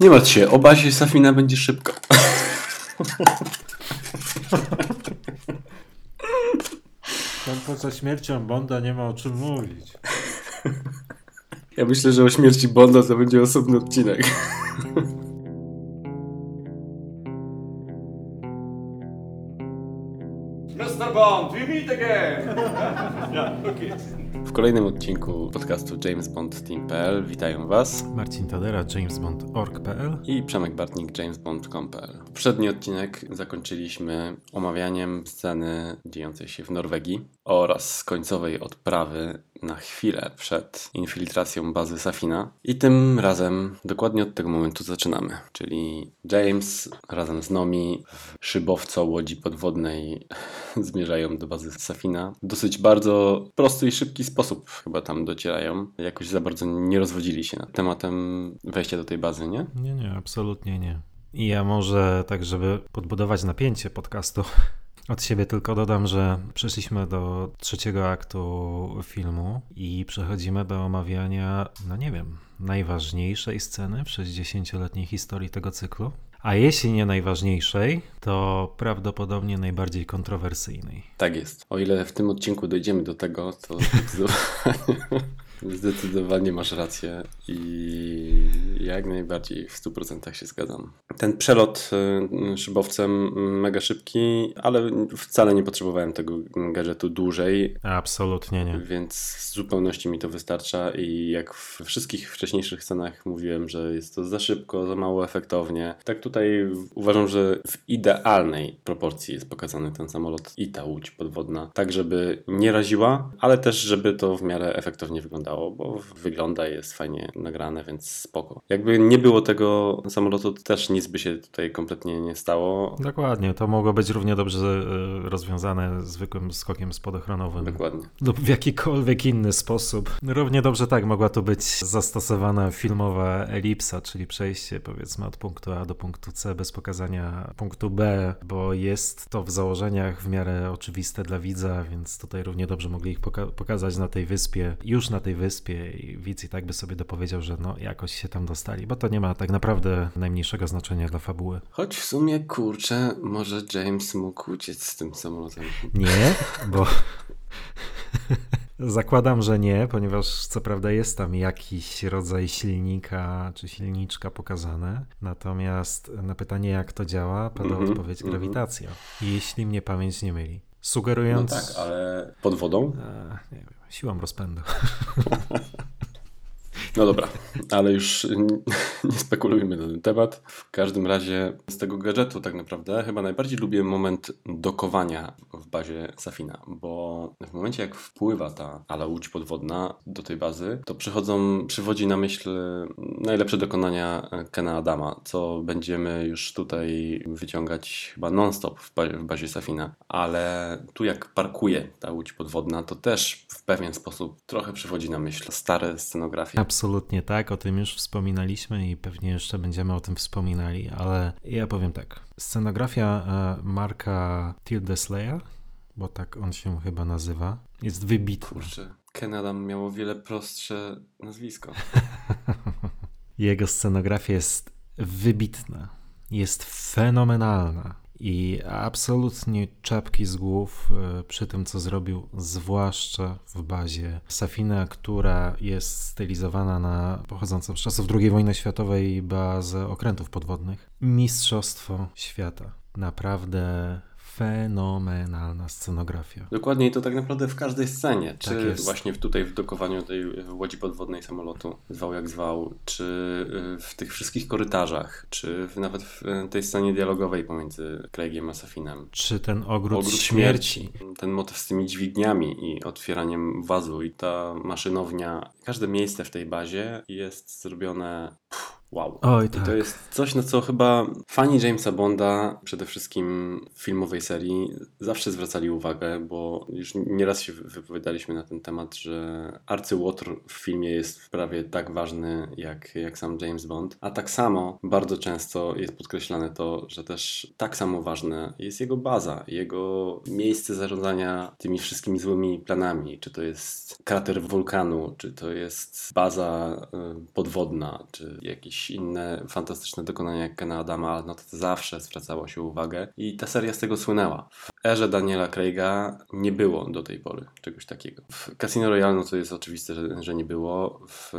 Nie martw się, o bazie Safina będzie szybko. Tam poza śmiercią Bonda nie ma o czym mówić. Ja myślę, że o śmierci Bonda to będzie osobny odcinek. Mr. Bond, we meet again! yeah, okay. W kolejnym odcinku podcastu James Bond Team.pl witają Was Marcin Tadera, jamesbond.org.pl i Przemek Bartnik, jamesbond.com.pl. Poprzedni odcinek zakończyliśmy omawianiem sceny dziejącej się w Norwegii oraz końcowej odprawy na chwilę przed infiltracją bazy Safina. I tym razem dokładnie od tego momentu zaczynamy. Czyli James razem z Nomi w szybowco łodzi podwodnej zmierzają do bazy Safina. W dosyć bardzo prosty i szybki sposób chyba tam docierają. Jakoś za bardzo nie rozwodzili się nad tematem wejścia do tej bazy, nie? Nie, nie, absolutnie nie. I ja może tak, żeby podbudować napięcie podcastu, od siebie tylko dodam, że przeszliśmy do trzeciego aktu filmu i przechodzimy do omawiania, no nie wiem, najważniejszej sceny w 60-letniej historii tego cyklu. A jeśli nie najważniejszej, to prawdopodobnie najbardziej kontrowersyjnej. Tak jest. O ile w tym odcinku dojdziemy do tego, to zdecydowanie, zdecydowanie masz rację i jak najbardziej w 100% się zgadzam. Ten przelot y, szybowcem mega szybki, ale wcale nie potrzebowałem tego gadżetu dłużej. Absolutnie nie. Więc w zupełności mi to wystarcza i jak w wszystkich wcześniejszych scenach mówiłem, że jest to za szybko, za mało efektownie. Tak tutaj uważam, że w idealnej proporcji jest pokazany ten samolot i ta łódź podwodna. Tak, żeby nie raziła, ale też, żeby to w miarę efektownie wyglądało, bo wygląda, jest fajnie nagrane, więc spoko. Jakby nie było tego samolotu, to też nic by się tutaj kompletnie nie stało. Dokładnie, to mogło być równie dobrze e, rozwiązane zwykłym skokiem spadochronowym. Dokładnie. Lub w jakikolwiek inny sposób. Równie dobrze tak mogła tu być zastosowana filmowa elipsa, czyli przejście powiedzmy od punktu A do punktu C bez pokazania punktu B, bo jest to w założeniach w miarę oczywiste dla widza, więc tutaj równie dobrze mogli ich poka pokazać na tej wyspie, już na tej wyspie i widz i tak by sobie dopowiedział, że no jakoś się tam dostali, bo to nie ma tak naprawdę najmniejszego znaczenia dla fabuły. Choć w sumie, kurczę, może James mógł uciec z tym samolotem. Nie, bo zakładam, że nie, ponieważ co prawda jest tam jakiś rodzaj silnika czy silniczka pokazane, natomiast na pytanie jak to działa pada Mhm, odpowiedź mhm. grawitacja, jeśli mnie pamięć nie myli. Sugerując... No tak, ale pod wodą? E, nie wiem, siłą rozpędu. No dobra, ale już nie spekulujmy na ten temat. W każdym razie z tego gadżetu tak naprawdę chyba najbardziej lubię moment dokowania w bazie Safina, bo w momencie jak wpływa ta ala łódź podwodna do tej bazy, to przychodzą, przywodzi na myśl najlepsze dokonania Kena Adama, co będziemy już tutaj wyciągać chyba non-stop w, ba- w bazie Safina, ale tu jak parkuje ta łódź podwodna, to też w pewien sposób trochę przywodzi na myśl stare scenografie. Absolutnie tak, o tym już wspominaliśmy i pewnie jeszcze będziemy o tym wspominali, ale ja powiem tak. Scenografia e, Marka Tildeslaya, bo tak on się chyba nazywa, jest wybitna. Kurczę, Ken Adam miał o wiele prostsze nazwisko. Jego scenografia jest wybitna, jest fenomenalna i absolutnie czapki z głów e, przy tym, co zrobił, zwłaszcza w bazie Safina, która jest stylizowana na pochodzącą z czasów II wojny światowej bazę okrętów podwodnych. Mistrzostwo świata. Naprawdę fenomenalna scenografia. Dokładnie i to tak naprawdę w każdej scenie. Czy Tak jest. właśnie tutaj w dokowaniu tej łodzi podwodnej samolotu, zwał jak zwał, czy y, w tych wszystkich korytarzach, czy w, nawet w y, tej scenie dialogowej pomiędzy Craigiem a Safinem. Czy ten ogród, Ogród śmierci? Ten motyw z tymi dźwigniami i otwieraniem wazu i ta maszynownia. Każde miejsce w tej bazie jest zrobione pff, wow. Oj, I tak. to jest coś, na co chyba fani Jamesa Bonda, przede wszystkim filmowej serii, zawsze zwracali uwagę, bo już nieraz się wypowiadaliśmy na ten temat, że arcyłotr w filmie jest prawie tak ważny jak, jak sam James Bond, a tak samo bardzo często jest podkreślane to, że też tak samo ważne jest jego baza, jego miejsce zarządzania tymi wszystkimi złymi planami, czy to jest krater wulkanu, czy to jest baza y, podwodna, czy jakiś inne fantastyczne dokonania jak Kena Adama, no to zawsze zwracało się uwagę i ta seria z tego słynęła. Erze Daniela Craiga nie było do tej pory czegoś takiego. W Casino Royale no to jest oczywiste, że, że nie było. W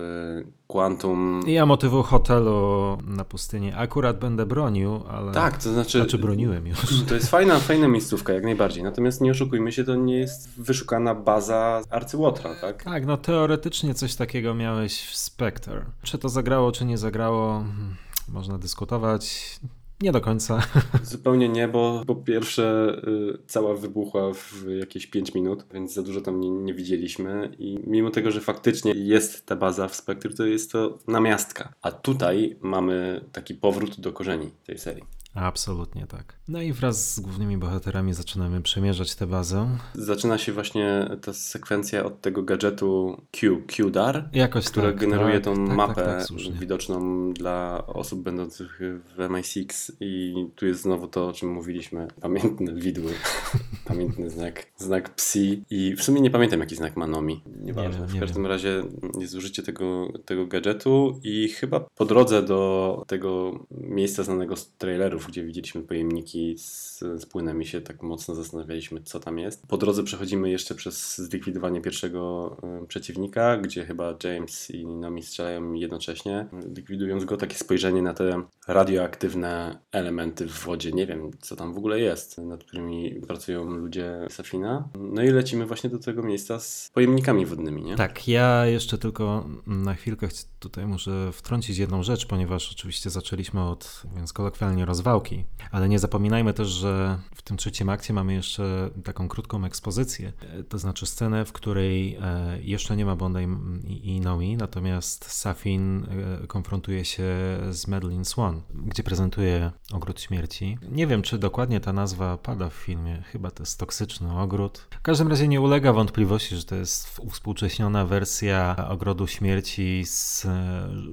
Quantum... Ja motywu hotelu na pustyni akurat będę bronił, ale... Tak, to znaczy... Znaczy broniłem już. To jest fajna, fajna miejscówka, jak najbardziej. Natomiast nie oszukujmy się, to nie jest wyszukana baza arcyłotra, tak? Tak, no teoretycznie coś takiego miałeś w Spectre. Czy to zagrało, czy nie zagrało, hmm, można dyskutować. Nie do końca. Zupełnie nie, bo po pierwsze y, cała wybuchła w jakieś 5 minut, więc za dużo tam nie, nie, widzieliśmy i mimo tego, że faktycznie jest ta baza w Spectre, to jest to namiastka. A tutaj mamy taki powrót do korzeni tej serii. Absolutnie tak. No i wraz z głównymi bohaterami zaczynamy przemierzać tę bazę. Zaczyna się właśnie ta sekwencja od tego gadżetu Q, QDAR, Jakoś która tak, generuje tak, tą tak, mapę tak, tak, widoczną dla osób będących w MI6 i tu jest znowu to, o czym mówiliśmy, pamiętne widły, pamiętny znak, znak psi i w sumie nie pamiętam jaki znak ma Nomi, nieważne. Nie wiem, w każdym wiem. razie jest użycie tego, tego gadżetu i chyba po drodze do tego miejsca znanego z trailerów, gdzie widzieliśmy pojemniki z, z płynem i się tak mocno zastanawialiśmy, co tam jest. Po drodze przechodzimy jeszcze przez zlikwidowanie pierwszego y, przeciwnika, gdzie chyba James i Nomi strzelają jednocześnie, likwidując go. Takie spojrzenie na te radioaktywne elementy w wodzie. Nie wiem, co tam w ogóle jest, nad którymi pracują ludzie Safina. No i lecimy właśnie do tego miejsca z pojemnikami wodnymi, nie? Tak, ja jeszcze tylko na chwilkę tutaj muszę wtrącić jedną rzecz, ponieważ oczywiście zaczęliśmy od, więc kolokwialnie rozwał kawałki. Ale nie zapominajmy też, że w tym trzecim akcie mamy jeszcze taką krótką ekspozycję, to znaczy scenę, w której e, jeszcze nie ma Bonda i Nomi, natomiast Safin e, konfrontuje się z Madeline Swan, gdzie prezentuje Ogród Śmierci. Nie wiem, czy dokładnie ta nazwa pada w filmie, chyba to jest Toksyczny Ogród. W każdym razie nie ulega wątpliwości, że to jest uwspółcześniona wersja Ogrodu Śmierci z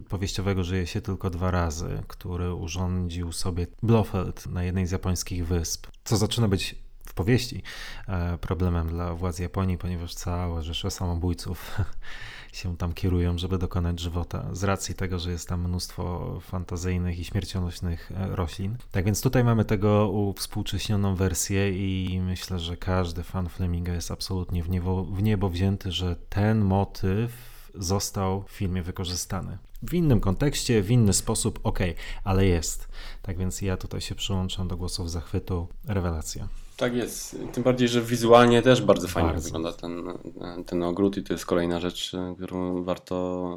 powieściowego Żyje się tylko dwa razy, który urządził sobie Blofeld na jednej z japońskich wysp, co zaczyna być w powieści e, problemem dla władz Japonii, ponieważ cała rzesza samobójców się tam kierują, żeby dokonać żywota, z racji tego, że jest tam mnóstwo fantazyjnych i śmiercionośnych e, roślin. Tak więc tutaj mamy tego współcześnioną wersję i myślę, że każdy fan Fleminga jest absolutnie w niebo, w niebo wzięty, że ten motyw został w filmie wykorzystany. W innym kontekście, w inny sposób, ok, ale jest. Tak więc ja tutaj się przyłączam do głosów zachwytu. Rewelacja. Tak jest. Tym bardziej, że wizualnie też bardzo fajnie bardzo. wygląda ten, ten ogród i to jest kolejna rzecz, którą warto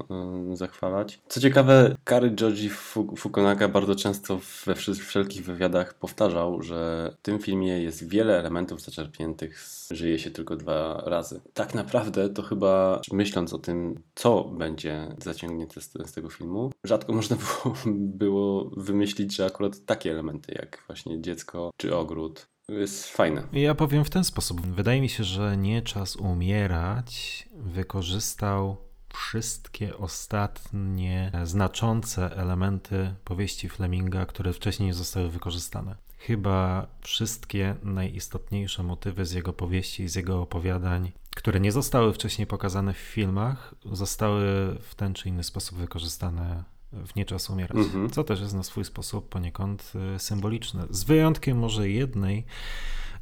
y, zachwalać. Co ciekawe, Kary Joji Fukunaga bardzo często we wszelkich wywiadach powtarzał, że w tym filmie jest wiele elementów zaczerpniętych z Żyje się tylko dwa razy. Tak naprawdę to chyba myśląc o tym, co będzie zaciągnięte z, z tego filmu, rzadko można było, było wymyślić, że akurat takie elementy jak właśnie dziecko czy ogród jest fajne. Ja powiem w ten sposób. Wydaje mi się, że Nie Czas Umierać wykorzystał wszystkie ostatnie znaczące elementy powieści Fleminga, które wcześniej nie zostały wykorzystane. Chyba wszystkie najistotniejsze motywy z jego powieści, z jego opowiadań, które nie zostały wcześniej pokazane w filmach, zostały w ten czy inny sposób wykorzystane w nie czas umierać. Mhm. Co też jest na swój sposób poniekąd e, symboliczne. Z wyjątkiem może jednej,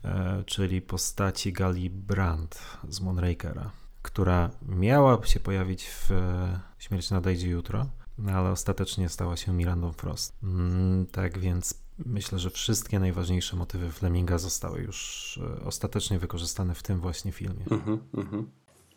e, czyli postaci Gali Brandt z Moonrakera, która miała się pojawić w e, Śmierć nadejdzie jutro, no ale ostatecznie stała się Mirandą Frost. Mm, tak więc myślę, że wszystkie najważniejsze motywy Fleminga zostały już ostatecznie wykorzystane w tym właśnie filmie. Mhm, mhm.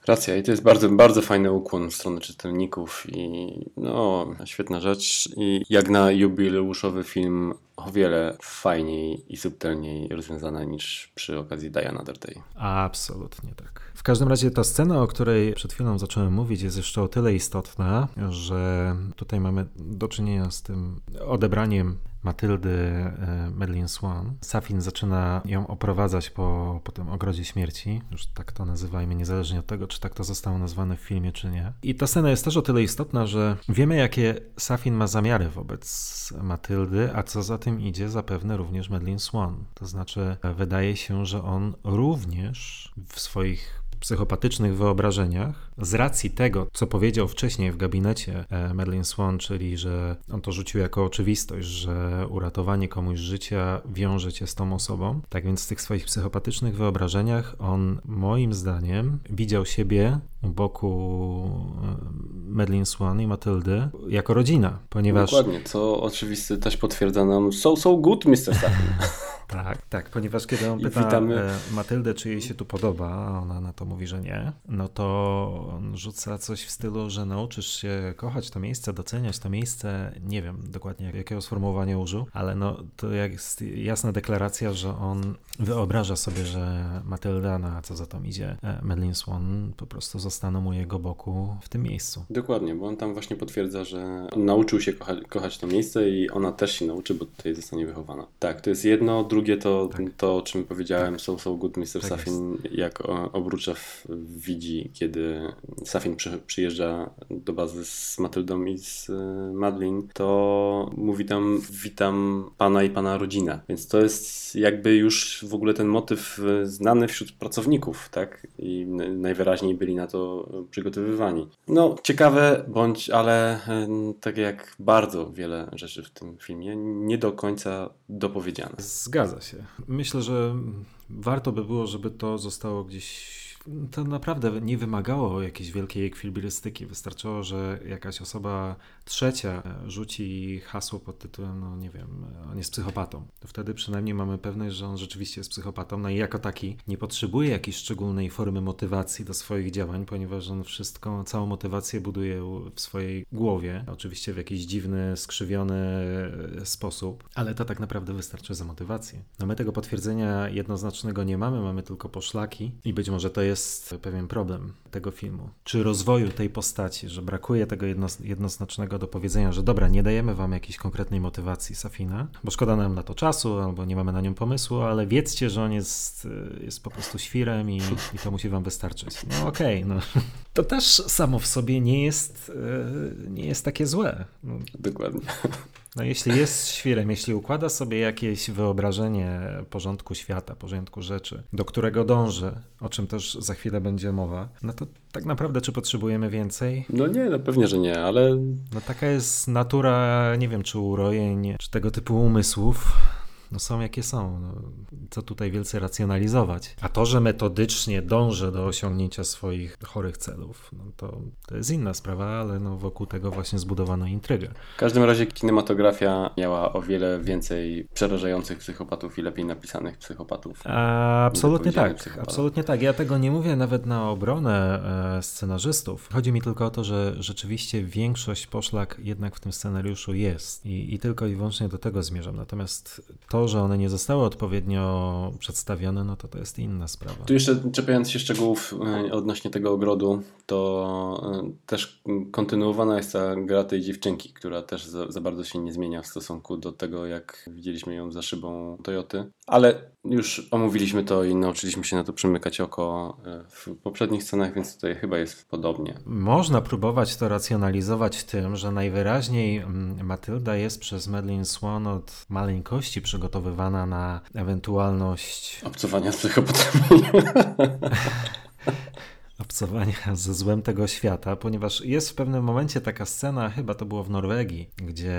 Racja i to jest bardzo, bardzo fajny ukłon w stronę czytelników i no, świetna rzecz. I jak na jubileuszowy film o wiele fajniej i subtelniej rozwiązana niż przy okazji Another Day. Absolutnie tak. W każdym razie ta scena, o której przed chwilą zacząłem mówić, jest jeszcze o tyle istotna, że tutaj mamy do czynienia z tym odebraniem Matyldy e, Madeline Swan. Safin zaczyna ją oprowadzać po, po tym ogrodzie śmierci, już tak to nazywajmy, niezależnie od tego, czy tak to zostało nazwane w filmie, czy nie. I ta scena jest też o tyle istotna, że wiemy, jakie Safin ma zamiary wobec Matyldy, a co za tym idzie, zapewne również Madeline Swan. To znaczy, wydaje się, że on również w swoich psychopatycznych wyobrażeniach Z racji tego, co powiedział wcześniej w gabinecie e, Madeline Swan, czyli że on to rzucił jako oczywistość, że uratowanie komuś życia wiąże cię z tą osobą, tak więc w tych swoich psychopatycznych wyobrażeniach on moim zdaniem widział siebie u boku e, Madeline Swan i Matyldy jako rodzina, ponieważ... Dokładnie, co oczywiście też potwierdza nam so, so good, Mr. Safin. Tak, tak, ponieważ kiedy on pyta witamy... E, Matyldę, czy jej się tu podoba, a ona na to mówi, że nie, no to on rzuca coś w stylu, że nauczysz się kochać to miejsce, doceniać to miejsce, nie wiem dokładnie jakiego sformułowania użył, ale no to jest jasna deklaracja, że on wyobraża sobie, że Matylda, na co za to idzie, e, Madeline Swan po prostu zostaną u jego boku w tym miejscu. Dokładnie, bo on tam właśnie potwierdza, że nauczył się kochać, kochać to miejsce i ona też się nauczy, bo tutaj zostanie wychowana. Tak, to jest jedno, drugie to, tak. to o czym powiedziałem, tak. So So Good Mr. Tak Safin, jak Obruczew widzi, kiedy Safin przy, przyjeżdża do bazy z Matyldą i z e, Madlin, to mówi tam witam pana i pana rodzinę. Więc to jest jakby już w ogóle ten motyw e, znany wśród pracowników, tak? I najwyraźniej byli na to przygotowywani. No, ciekawe bądź, ale e, tak jak bardzo wiele rzeczy w tym filmie, nie do końca dopowiedziane. Zgadza się. Myślę, że warto by było, żeby to zostało gdzieś to naprawdę nie wymagało jakiejś wielkiej ekwilibrystyki. Wystarczyło, że jakaś osoba trzecia rzuci hasło pod tytułem, no nie wiem, on jest psychopatą. To wtedy przynajmniej mamy pewność, że on rzeczywiście jest psychopatą. No i jako taki nie potrzebuje jakiejś szczególnej formy motywacji do swoich działań, ponieważ on wszystko, całą motywację buduje w swojej głowie. Oczywiście w jakiś dziwny, skrzywiony sposób, ale to tak naprawdę wystarczy za motywację. No my tego potwierdzenia jednoznacznego nie mamy, mamy tylko poszlaki i być może to jest jest pewien problem tego filmu, czy rozwoju tej postaci, że brakuje tego jednoznacznego dopowiedzenia, że dobra, nie dajemy wam jakiejś konkretnej motywacji Safina, bo szkoda nam na to czasu, albo nie mamy na nią pomysłu, ale wiedzcie, że on jest, jest po prostu świrem i, i to musi wam wystarczyć. No okej, okay, no. To też samo w sobie nie jest, e, nie jest takie złe. No. Dokładnie. No jeśli jest świrem, jeśli układa sobie jakieś wyobrażenie porządku świata, porządku rzeczy, do którego dąży, o czym też za chwilę będzie mowa, no to tak naprawdę czy potrzebujemy więcej? No nie, no pewnie, że nie, ale... No taka jest natura, nie wiem, czy urojeń, czy tego typu umysłów, no są jakie są. No, co tutaj wielce racjonalizować. A to, że metodycznie dążę do osiągnięcia swoich chorych celów, no to, to jest inna sprawa, ale no wokół tego właśnie zbudowano intrygę. W każdym razie kinematografia miała o wiele więcej przerażających psychopatów i lepiej napisanych psychopatów. A, absolutnie tak, psychopatów. absolutnie tak. Ja tego nie mówię nawet na obronę e, scenarzystów. Chodzi mi tylko o to, że rzeczywiście większość poszlak jednak w tym scenariuszu jest i, i tylko i wyłącznie do tego zmierzam. Natomiast to, że one nie zostały odpowiednio przedstawione, no to to jest inna sprawa. Tu jeszcze czepiając się szczegółów e, odnośnie tego ogrodu, to e, też kontynuowana jest ta gra tej dziewczynki, która też za, za bardzo się nie zmienia w stosunku do tego, jak widzieliśmy ją za szybą Toyoty. Ale już omówiliśmy to i nauczyliśmy się na to przymykać oko e, w poprzednich scenach, więc tutaj chyba jest podobnie. Można próbować to racjonalizować tym, że najwyraźniej mm, Matylda jest przez Madeline Swan od maleńkości przygotowywana na ewentualność obcowania z psychopatami. obcowania ze złem tego świata, ponieważ jest w pewnym momencie taka scena, chyba to było w Norwegii, gdzie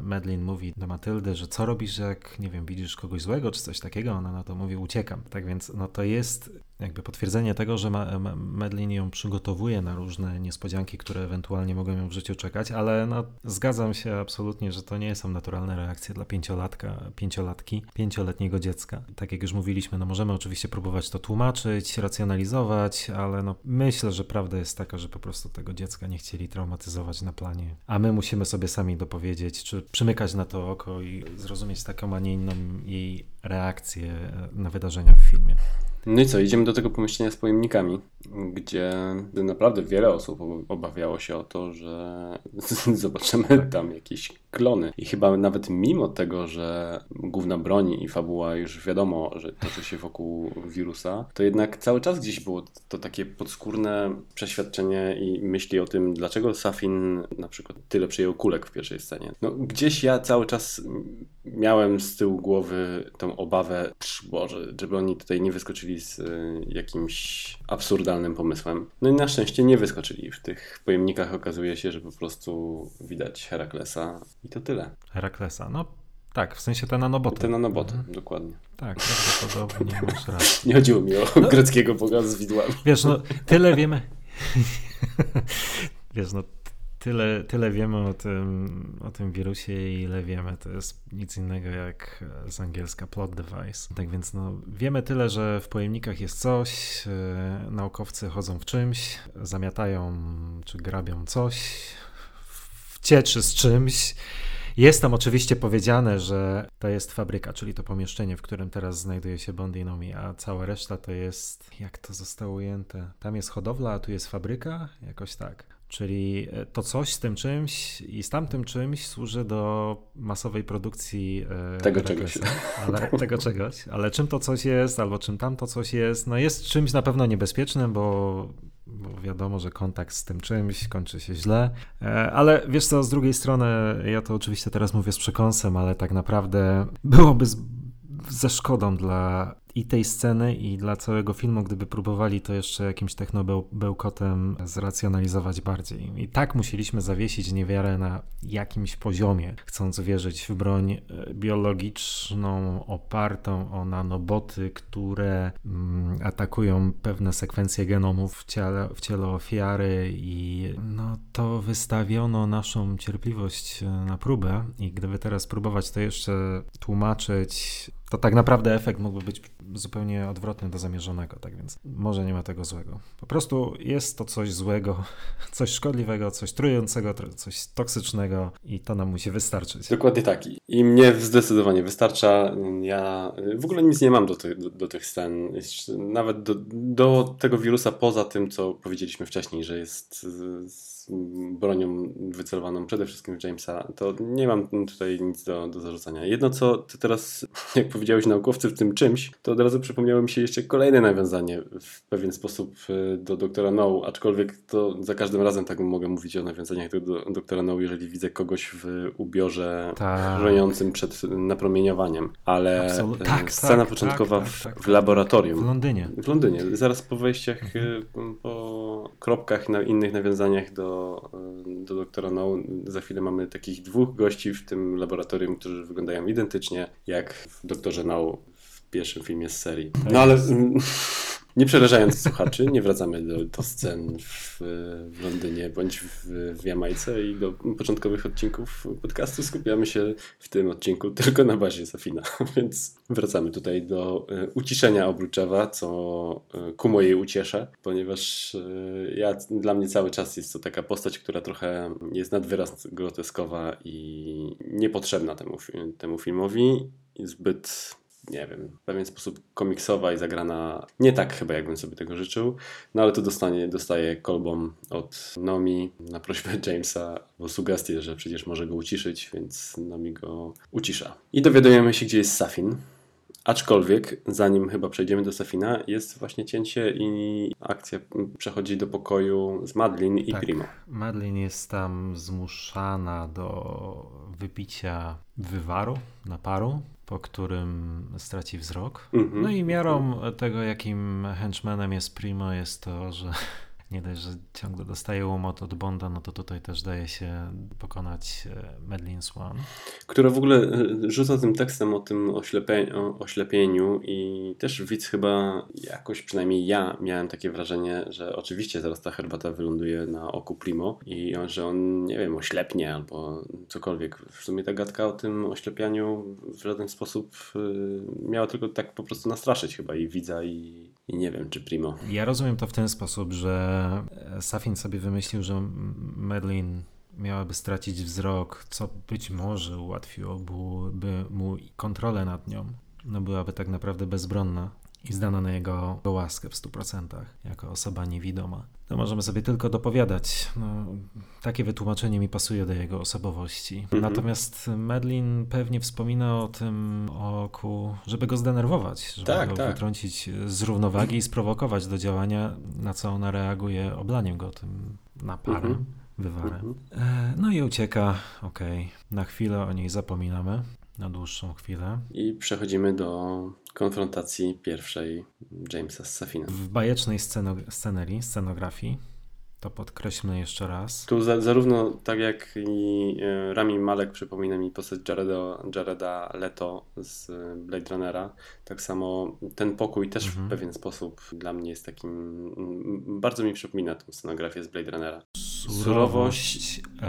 Medlin mówi do Matyldy, że co robisz, jak, nie wiem, widzisz kogoś złego, czy coś takiego, ona na to mówi, uciekam. Tak więc, no to jest jakby potwierdzenie tego, że Medlin ją przygotowuje na różne niespodzianki, które ewentualnie mogą ją w życiu czekać, ale no, zgadzam się absolutnie, że to nie są naturalne reakcje dla pięciolatka, pięciolatki, pięcioletniego dziecka. Tak jak już mówiliśmy, no możemy oczywiście próbować to tłumaczyć, racjonalizować, ale no myślę, że prawda jest taka, że po prostu tego dziecka nie chcieli traumatyzować na planie, a my musimy sobie sami dopowiedzieć, czy przymykać na to oko i zrozumieć taką, a nie inną jej reakcję na wydarzenia w filmie. No i co, idziemy do tego pomieszczenia z pojemnikami, gdzie naprawdę wiele osób obawiało się o to, że zobaczymy tam jakieś klony. I chyba nawet mimo tego, że główna broń i fabuła już wiadomo, że toczy się wokół wirusa, to jednak cały czas gdzieś było to takie podskórne przeświadczenie i myśli o tym, dlaczego Safin na przykład tyle przyjął kulek w pierwszej scenie. No gdzieś ja cały czas miałem z tyłu głowy tą obawę, Boże, żeby oni tutaj nie wyskoczyli z y, jakimś absurdalnym pomysłem. No i na szczęście nie wyskoczyli. W tych pojemnikach okazuje się, że po prostu widać Heraklesa i to tyle. Heraklesa, no tak, w sensie te nanoboty. Te nanoboty, mhm. dokładnie. Tak, prawdopodobnie masz rację. Nie chodziło mi o no, greckiego boga z widłami. Wiesz, no tyle wiemy. Wiesz, no tyle, tyle wiemy o tym, o tym wirusie i ile wiemy, to jest nic innego jak z angielska plot device. Tak więc no, wiemy tyle, że w pojemnikach jest coś, yy, naukowcy chodzą w czymś, zamiatają czy grabią coś, wcieczy z czymś. Jest tam oczywiście powiedziane, że to jest fabryka, czyli to pomieszczenie, w którym teraz znajduje się Bond i Nomi, a cała reszta to jest, jak to zostało ujęte, tam jest hodowla, a tu jest fabryka, jakoś tak. Czyli e, to coś z tym czymś i z tamtym czymś służy do masowej produkcji e, tego czegoś. Ale, tego czegoś. Ale czym to coś jest, albo czym tamto coś jest, no jest czymś na pewno niebezpiecznym, bo, bo wiadomo, że kontakt z tym czymś kończy się źle. E, ale wiesz co, z drugiej strony, ja to oczywiście teraz mówię z przekąsem, ale tak naprawdę byłoby z, ze szkodą dla i tej sceny, i dla całego filmu, gdyby próbowali to jeszcze jakimś technobełkotem zracjonalizować bardziej. I tak musieliśmy zawiesić niewiarę na jakimś poziomie, chcąc wierzyć w broń e, biologiczną opartą o nanoboty, które mm, atakują pewne sekwencje genomów w ciele, w ciele ofiary i no to wystawiono naszą cierpliwość e, na próbę i gdyby teraz próbować to jeszcze tłumaczyć to tak naprawdę efekt mógłby być zupełnie odwrotny do zamierzonego, tak więc może nie ma tego złego. Po prostu jest to coś złego, coś szkodliwego, coś trującego, coś toksycznego i to nam musi wystarczyć. Dokładnie tak. I mnie zdecydowanie wystarcza. Ja w ogóle nic nie mam do, ty, do, do tych scen. Nawet do, do tego wirusa poza tym, co powiedzieliśmy wcześniej, że jest bronią wycelowaną przede wszystkim w Jamesa, to nie mam tutaj nic do, do zarzucania. Jedno co ty teraz, jak powiedziałeś naukowcy w tym czymś, to od razu przypomniało mi się jeszcze kolejne nawiązanie w pewien sposób e, do doktora No, aczkolwiek to za każdym razem tak mogę mówić o nawiązaniach do, do doktora No, jeżeli widzę kogoś w ubiorze tak. chroniącym przed napromieniowaniem. Ale Absolut. E, tak, scena tak, początkowa tak, w, tak, w, laboratorium. W Londynie. W Londynie. Zaraz po wejściach, mhm. E, po kropkach na innych nawiązaniach do do, doktora No. Za chwilę mamy takich dwóch gości w tym laboratorium, którzy wyglądają identycznie jak w doktorze No pierwszym filmie z serii. No ale nie przerażając słuchaczy, nie wracamy do, do scen w, w Londynie bądź w, w Jamajce i do początkowych odcinków podcastu. Skupiamy się w tym odcinku tylko na bazie Safina, więc wracamy tutaj do e, uciszenia Obruczewa, co e, ku mojej ucieszę, ponieważ e, ja, dla mnie cały czas jest to taka postać, która trochę jest nad wyraz groteskowa i niepotrzebna temu, temu filmowi. Zbyt nie wiem, w pewien sposób komiksowa i zagrana nie tak chyba, jakbym sobie tego życzył. No ale tu dostanie, dostaje kolbą od Nomi na prośbę Jamesa, bo sugestię, że przecież może go uciszyć, więc Nomi go ucisza. I dowiadujemy się, gdzie jest Safin. Aczkolwiek, zanim chyba przejdziemy do Safina, jest właśnie cięcie i akcja przechodzi do pokoju z Madlin i tak, Primo. Madlin jest tam zmuszana do wypicia wywaru, naparu, po którym straci wzrok. Mm -hmm. No i miarą tego, jakim henchmanem jest Primo, jest to, że nie dość, że ciągle dostaje łomot od Bonda, no to tutaj też daje się pokonać e, Medlin Swan. Która w ogóle e, rzuca tym tekstem o tym oślepieniu, oślepieniu i też widz chyba jakoś, przynajmniej ja miałem takie wrażenie, że oczywiście zaraz ta herbata wyląduje na oku Primo i że on, nie wiem, oślepnie albo cokolwiek. W sumie ta gadka o tym oślepianiu w żaden sposób e, miała tylko tak po prostu nastraszyć chyba i widza i, i nie wiem, czy Primo. Ja rozumiem to w ten sposób, że Safin sobie wymyślił, że Medlin miałaby stracić wzrok, co być może ułatwiłoby mu kontrolę nad nią. No byłaby tak naprawdę bezbronna i zdana na jego łaskę w 100%, jako osoba niewidoma. To możemy sobie tylko dopowiadać. No, takie wytłumaczenie mi pasuje do jego osobowości. Mhm. Natomiast Medlin pewnie wspomina o tym oku, żeby go zdenerwować, żeby tak, go tak. wytrącić z równowagi i sprowokować do działania, na co ona reaguje oblaniem go tym naparem. Mhm. wywarem. Mhm. E, no i ucieka, okej. Okay. Na chwilę o niej zapominamy, na dłuższą chwilę. I przechodzimy do konfrontacji pierwszej Jamesa z Safinem. W bajecznej sceno- scenerii, scenografii to podkreślmy jeszcze raz. Tu za, zarówno tak jak i e, Rami Malek przypomina mi postać Jareda, Jareda Leto z Blade Runnera, tak samo ten pokój też mhm. w pewien sposób dla mnie jest takim, bardzo mi przypomina tą scenografię z Blade Runnera. Surowość, Surowość e,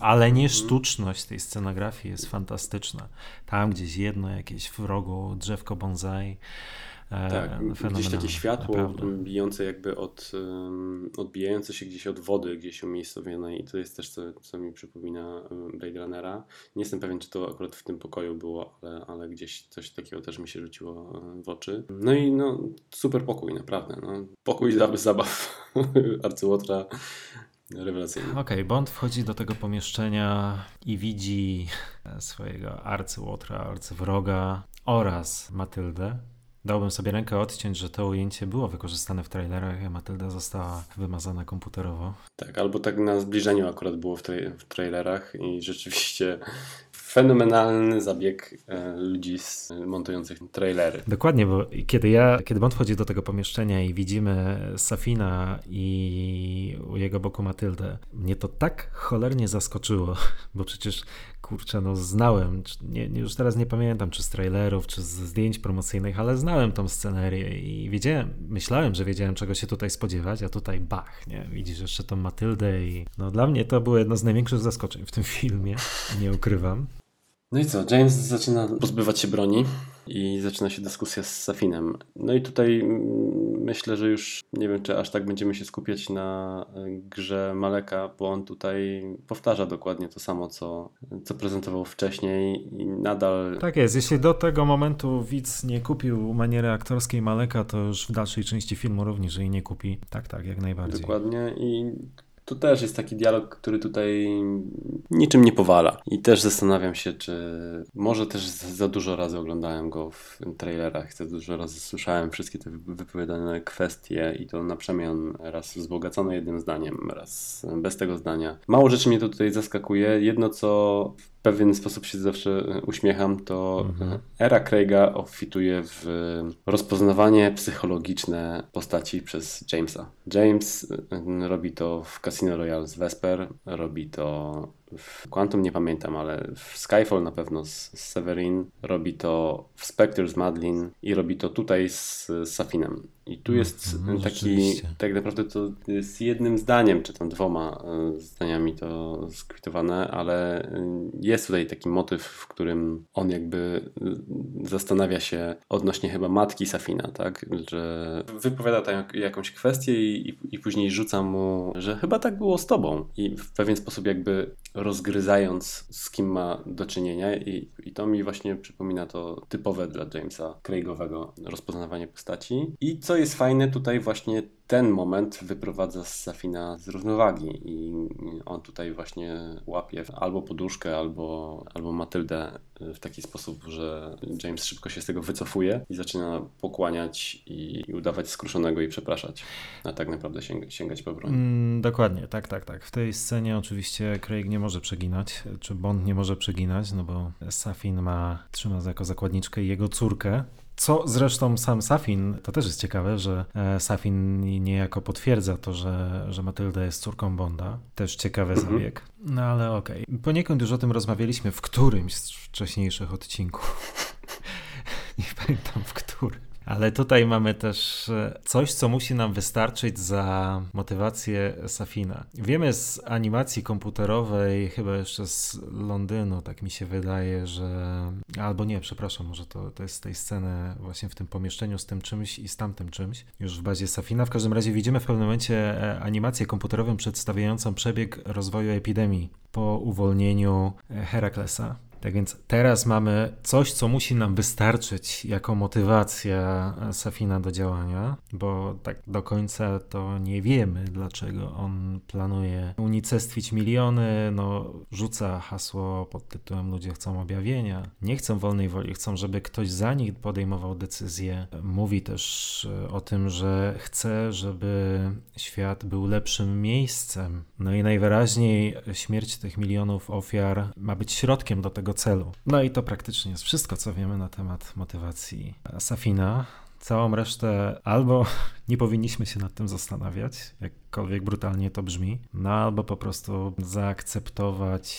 ale nie mhm. sztuczność tej scenografii jest fantastyczna. Tam gdzieś jedno jakieś w rogu drzewko bonsai, E, tak, gdzieś takie światło naprawdę. bijące jakby od, odbijające się gdzieś od wody, gdzieś umiejscowione i to jest też co, co mi przypomina Blade Runnera. Nie jestem pewien, czy to akurat w tym pokoju było, ale, ale gdzieś coś takiego też mi się rzuciło w oczy. No i no, super pokój, naprawdę. No. Pokój zabaw arcyłotra rewelacyjny. Okej, okay, Bond wchodzi do tego pomieszczenia i widzi swojego arcyłotra, arcywroga oraz Matyldę, Dałbym sobie rękę odciąć, że to ujęcie było wykorzystane w trailerach, a Matylda została wymazana komputerowo. Tak, albo tak na zbliżeniu akurat było w, tra w trailerach i rzeczywiście fenomenalny zabieg e, ludzi z, montujących trailery. Dokładnie, bo kiedy ja, kiedy Bond wchodzi do tego pomieszczenia i widzimy Safina i u jego boku Matyldę, mnie to tak cholernie zaskoczyło, bo przecież kurczę, no znałem, nie, już teraz nie pamiętam, czy z trailerów, czy z zdjęć promocyjnych, ale znałem tą scenerię i wiedziałem, myślałem, że wiedziałem, czego się tutaj spodziewać, a tutaj bach, nie? Widzisz jeszcze tą Matyldę i no dla mnie to było jedno z największych zaskoczeń w tym filmie, nie ukrywam. No i co? James zaczyna pozbywać się broni i zaczyna się dyskusja z Safinem. No i tutaj myślę, że już nie wiem, czy aż tak będziemy się skupiać na e, grze Maleka, bo on tutaj powtarza dokładnie to samo, co, co prezentował wcześniej i nadal... Tak jest, jeśli do tego momentu widz nie kupił maniery aktorskiej Maleka, to już w dalszej części filmu również jej nie kupi. Tak, tak, jak najbardziej. Dokładnie i to też jest taki dialog, który tutaj niczym nie powala. I też zastanawiam się, czy może też za dużo razy oglądałem go w trailerach, za dużo razy słyszałem wszystkie te wypowiadane kwestie i to na przemian raz wzbogacone jednym zdaniem, raz bez tego zdania. Mało rzeczy mnie to tutaj zaskakuje. Jedno, co pewien sposób się zawsze uśmiecham, to mhm. era Craiga obfituje w rozpoznawanie psychologiczne postaci przez Jamesa. James robi to w Casino Royale z Vesper, robi to w Quantum nie pamiętam, ale w Skyfall na pewno z, Severin, robi to w Spectre z Madlin i robi to tutaj z, z Safinem. I tu jest no, taki, tak naprawdę to jest jednym zdaniem, czy tam dwoma e, zdaniami to skwitowane, ale e, jest tutaj taki motyw, w którym on jakby e, zastanawia się odnośnie chyba matki Safina, tak, że wypowiada tam jakąś kwestię i, i, i później rzuca mu, że chyba tak było z tobą. I w pewien sposób jakby rozgryzając z kim ma do czynienia i, i to mi właśnie przypomina to typowe dla Jamesa Craigowego rozpoznawanie postaci. I co jest fajne, tutaj właśnie ten moment wyprowadza Safina z równowagi i on tutaj właśnie łapie albo poduszkę, albo, albo Matyldę w taki sposób, że James szybko się z tego wycofuje i zaczyna pokłaniać i, i udawać skruszonego i przepraszać, a tak naprawdę sięga, sięgać po broń. Mm, dokładnie, tak, tak, tak. W tej scenie oczywiście Craig nie może przeginać, czy Bond nie może przeginać, no bo Safin ma, trzyma jako zakładniczkę jego córkę, co zresztą sam Safin, to też jest ciekawe, że e, Safin niejako potwierdza to, że, że Matylda jest córką Bonda. Też ciekawy mhm. zabieg. No ale okej. Okay. Poniekąd już o tym rozmawialiśmy w którymś z wcześniejszych odcinków. Nie pamiętam w którym. Ale tutaj mamy też e, coś, co musi nam wystarczyć za motywację Safina. Wiemy z animacji komputerowej, chyba jeszcze z Londynu, tak mi się wydaje, że. Albo nie, przepraszam, może to, to jest z tej sceny właśnie w tym pomieszczeniu z tym czymś i z tamtym czymś, już w bazie Safina. W każdym razie widzimy w pewnym momencie e, animację komputerową przedstawiającą przebieg rozwoju epidemii po uwolnieniu e, Heraklesa Tak więc teraz mamy coś, co musi nam wystarczyć jako motywacja Safina do działania, bo tak do końca to nie wiemy, dlaczego on planuje unicestwić miliony, no rzuca hasło pod tytułem ludzie chcą objawienia, nie chcą wolnej woli, chcą, żeby ktoś za nich podejmował decyzje. Mówi też o tym, że chce, żeby świat był lepszym miejscem. No i najwyraźniej śmierć tych milionów ofiar ma być środkiem do tego celu. No i to praktycznie jest wszystko, co wiemy na temat motywacji Safina. Całą resztę albo nie powinniśmy się nad tym zastanawiać, jakkolwiek brutalnie to brzmi, no albo po prostu zaakceptować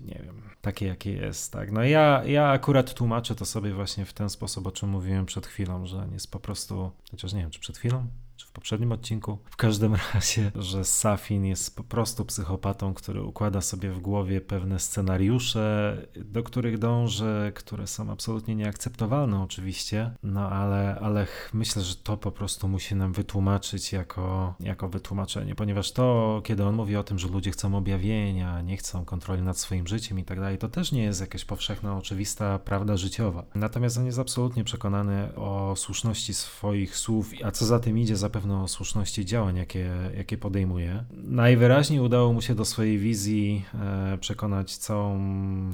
nie wiem, takie jakie jest, tak. No ja, ja akurat tłumaczę to sobie właśnie w ten sposób, o czym mówiłem przed chwilą, że jest po prostu, chociaż nie wiem, czy przed chwilą, w poprzednim odcinku. W każdym razie, że Safin jest po prostu psychopatą, który układa sobie w głowie pewne scenariusze, do których dąży, które są absolutnie nieakceptowalne oczywiście, no ale, ale myślę, że to po prostu musi nam wytłumaczyć jako, jako wytłumaczenie, ponieważ to, kiedy on mówi o tym, że ludzie chcą objawienia, nie chcą kontroli nad swoim życiem i tak dalej, to też nie jest jakaś powszechna, oczywista prawda życiowa. Natomiast on jest absolutnie przekonany o słuszności swoich słów, a co za tym idzie, zapewne pewno o słuszności działań, jakie, jakie podejmuje. Najwyraźniej udało mu się do swojej wizji e, przekonać całą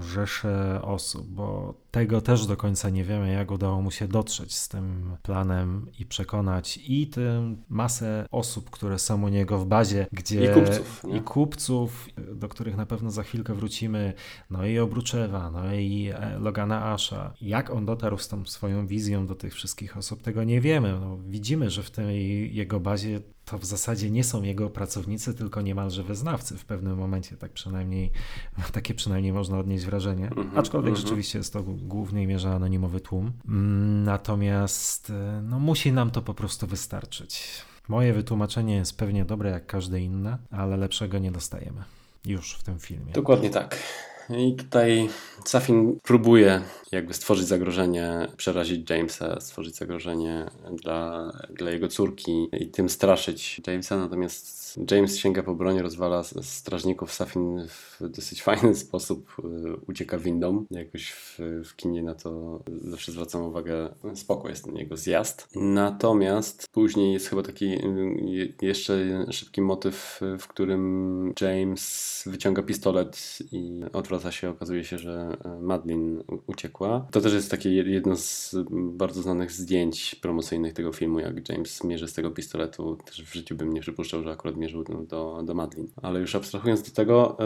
rzeszę osób, bo tego też do końca nie wiemy, jak udało mu się dotrzeć z tym planem i przekonać i tę masę osób, które są u niego w bazie, gdzie i kupców, i kupców, do których na pewno za chwilkę wrócimy, no i Obruczewa, no i e, Logana Asha. Jak on dotarł z tą swoją wizją do tych wszystkich osób, tego nie wiemy. No, widzimy, że w tej jego bazie to w zasadzie nie są jego pracownicy, tylko niemalże wyznawcy w pewnym momencie, tak przynajmniej, takie przynajmniej można odnieść wrażenie. -hmm, Aczkolwiek -hmm. rzeczywiście jest to w głównej mierze anonimowy tłum. Mm, natomiast e, no, musi nam to po prostu wystarczyć. Moje wytłumaczenie jest pewnie dobre jak każde inne, ale lepszego nie dostajemy już w tym filmie. Dokładnie tak. I tutaj Safin próbuje jakby stworzyć zagrożenie, przerazić Jamesa, stworzyć zagrożenie dla, dla jego córki i tym straszyć Jamesa, natomiast James sięga po broń, rozwala strażników, Safin dosyć fajny sposób y, ucieka windą. Jakoś w, w kinie na to zawsze zwracam uwagę, spoko jest ten jego zjazd. Natomiast później jest chyba taki y, jeszcze szybki motyw, w którym James wyciąga pistolet i odwraca się, okazuje się, że y, Madeline uciekła. To też jest takie jedno z bardzo znanych zdjęć promocyjnych tego filmu, jak James mierzy z tego pistoletu. Też w życiu bym nie przypuszczał, że akurat mierzył do, do Madlin. Ale już abstrahując do tego,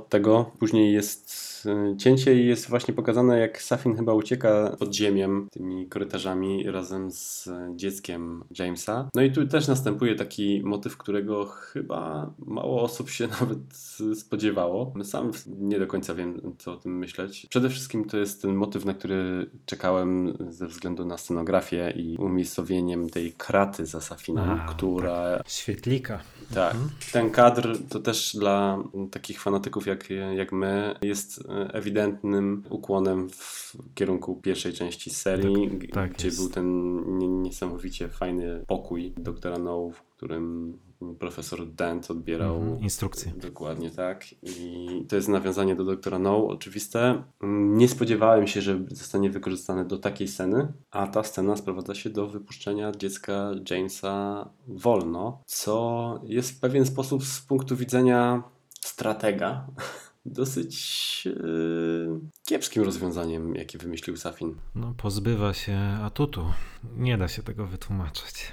od tego, później jest E, cięcie i jest właśnie pokazane, jak Safin chyba ucieka pod ziemią tymi korytarzami razem z dzieckiem Jamesa. No i tu też następuje taki motyw, którego chyba mało osób się nawet spodziewało. Sam nie do końca wiem, co o tym myśleć. Przede wszystkim to jest ten motyw, na który czekałem ze względu na scenografię i umiejscowieniem tej kraty za Safinem, która... Tak. Świetlika. Tak. Mhm. Ten kadr to też dla takich fanatyków jak, jak my jest ewidentnym ukłonem w kierunku pierwszej części serii, tak, tak gdzie jest. był ten niesamowicie fajny pokój doktora No, w którym profesor Dent odbierał mhm, instrukcje. Dokładnie tak. I to jest nawiązanie do doktora No, oczywiste. Nie spodziewałem się, że zostanie wykorzystane do takiej sceny, a ta scena sprowadza się do wypuszczenia dziecka Jamesa wolno, co jest w pewien sposób z punktu widzenia stratega dosyć yy, kiepskim rozwiązaniem, jakie wymyślił Safin. No, pozbywa się atutu. Nie da się tego wytłumaczyć.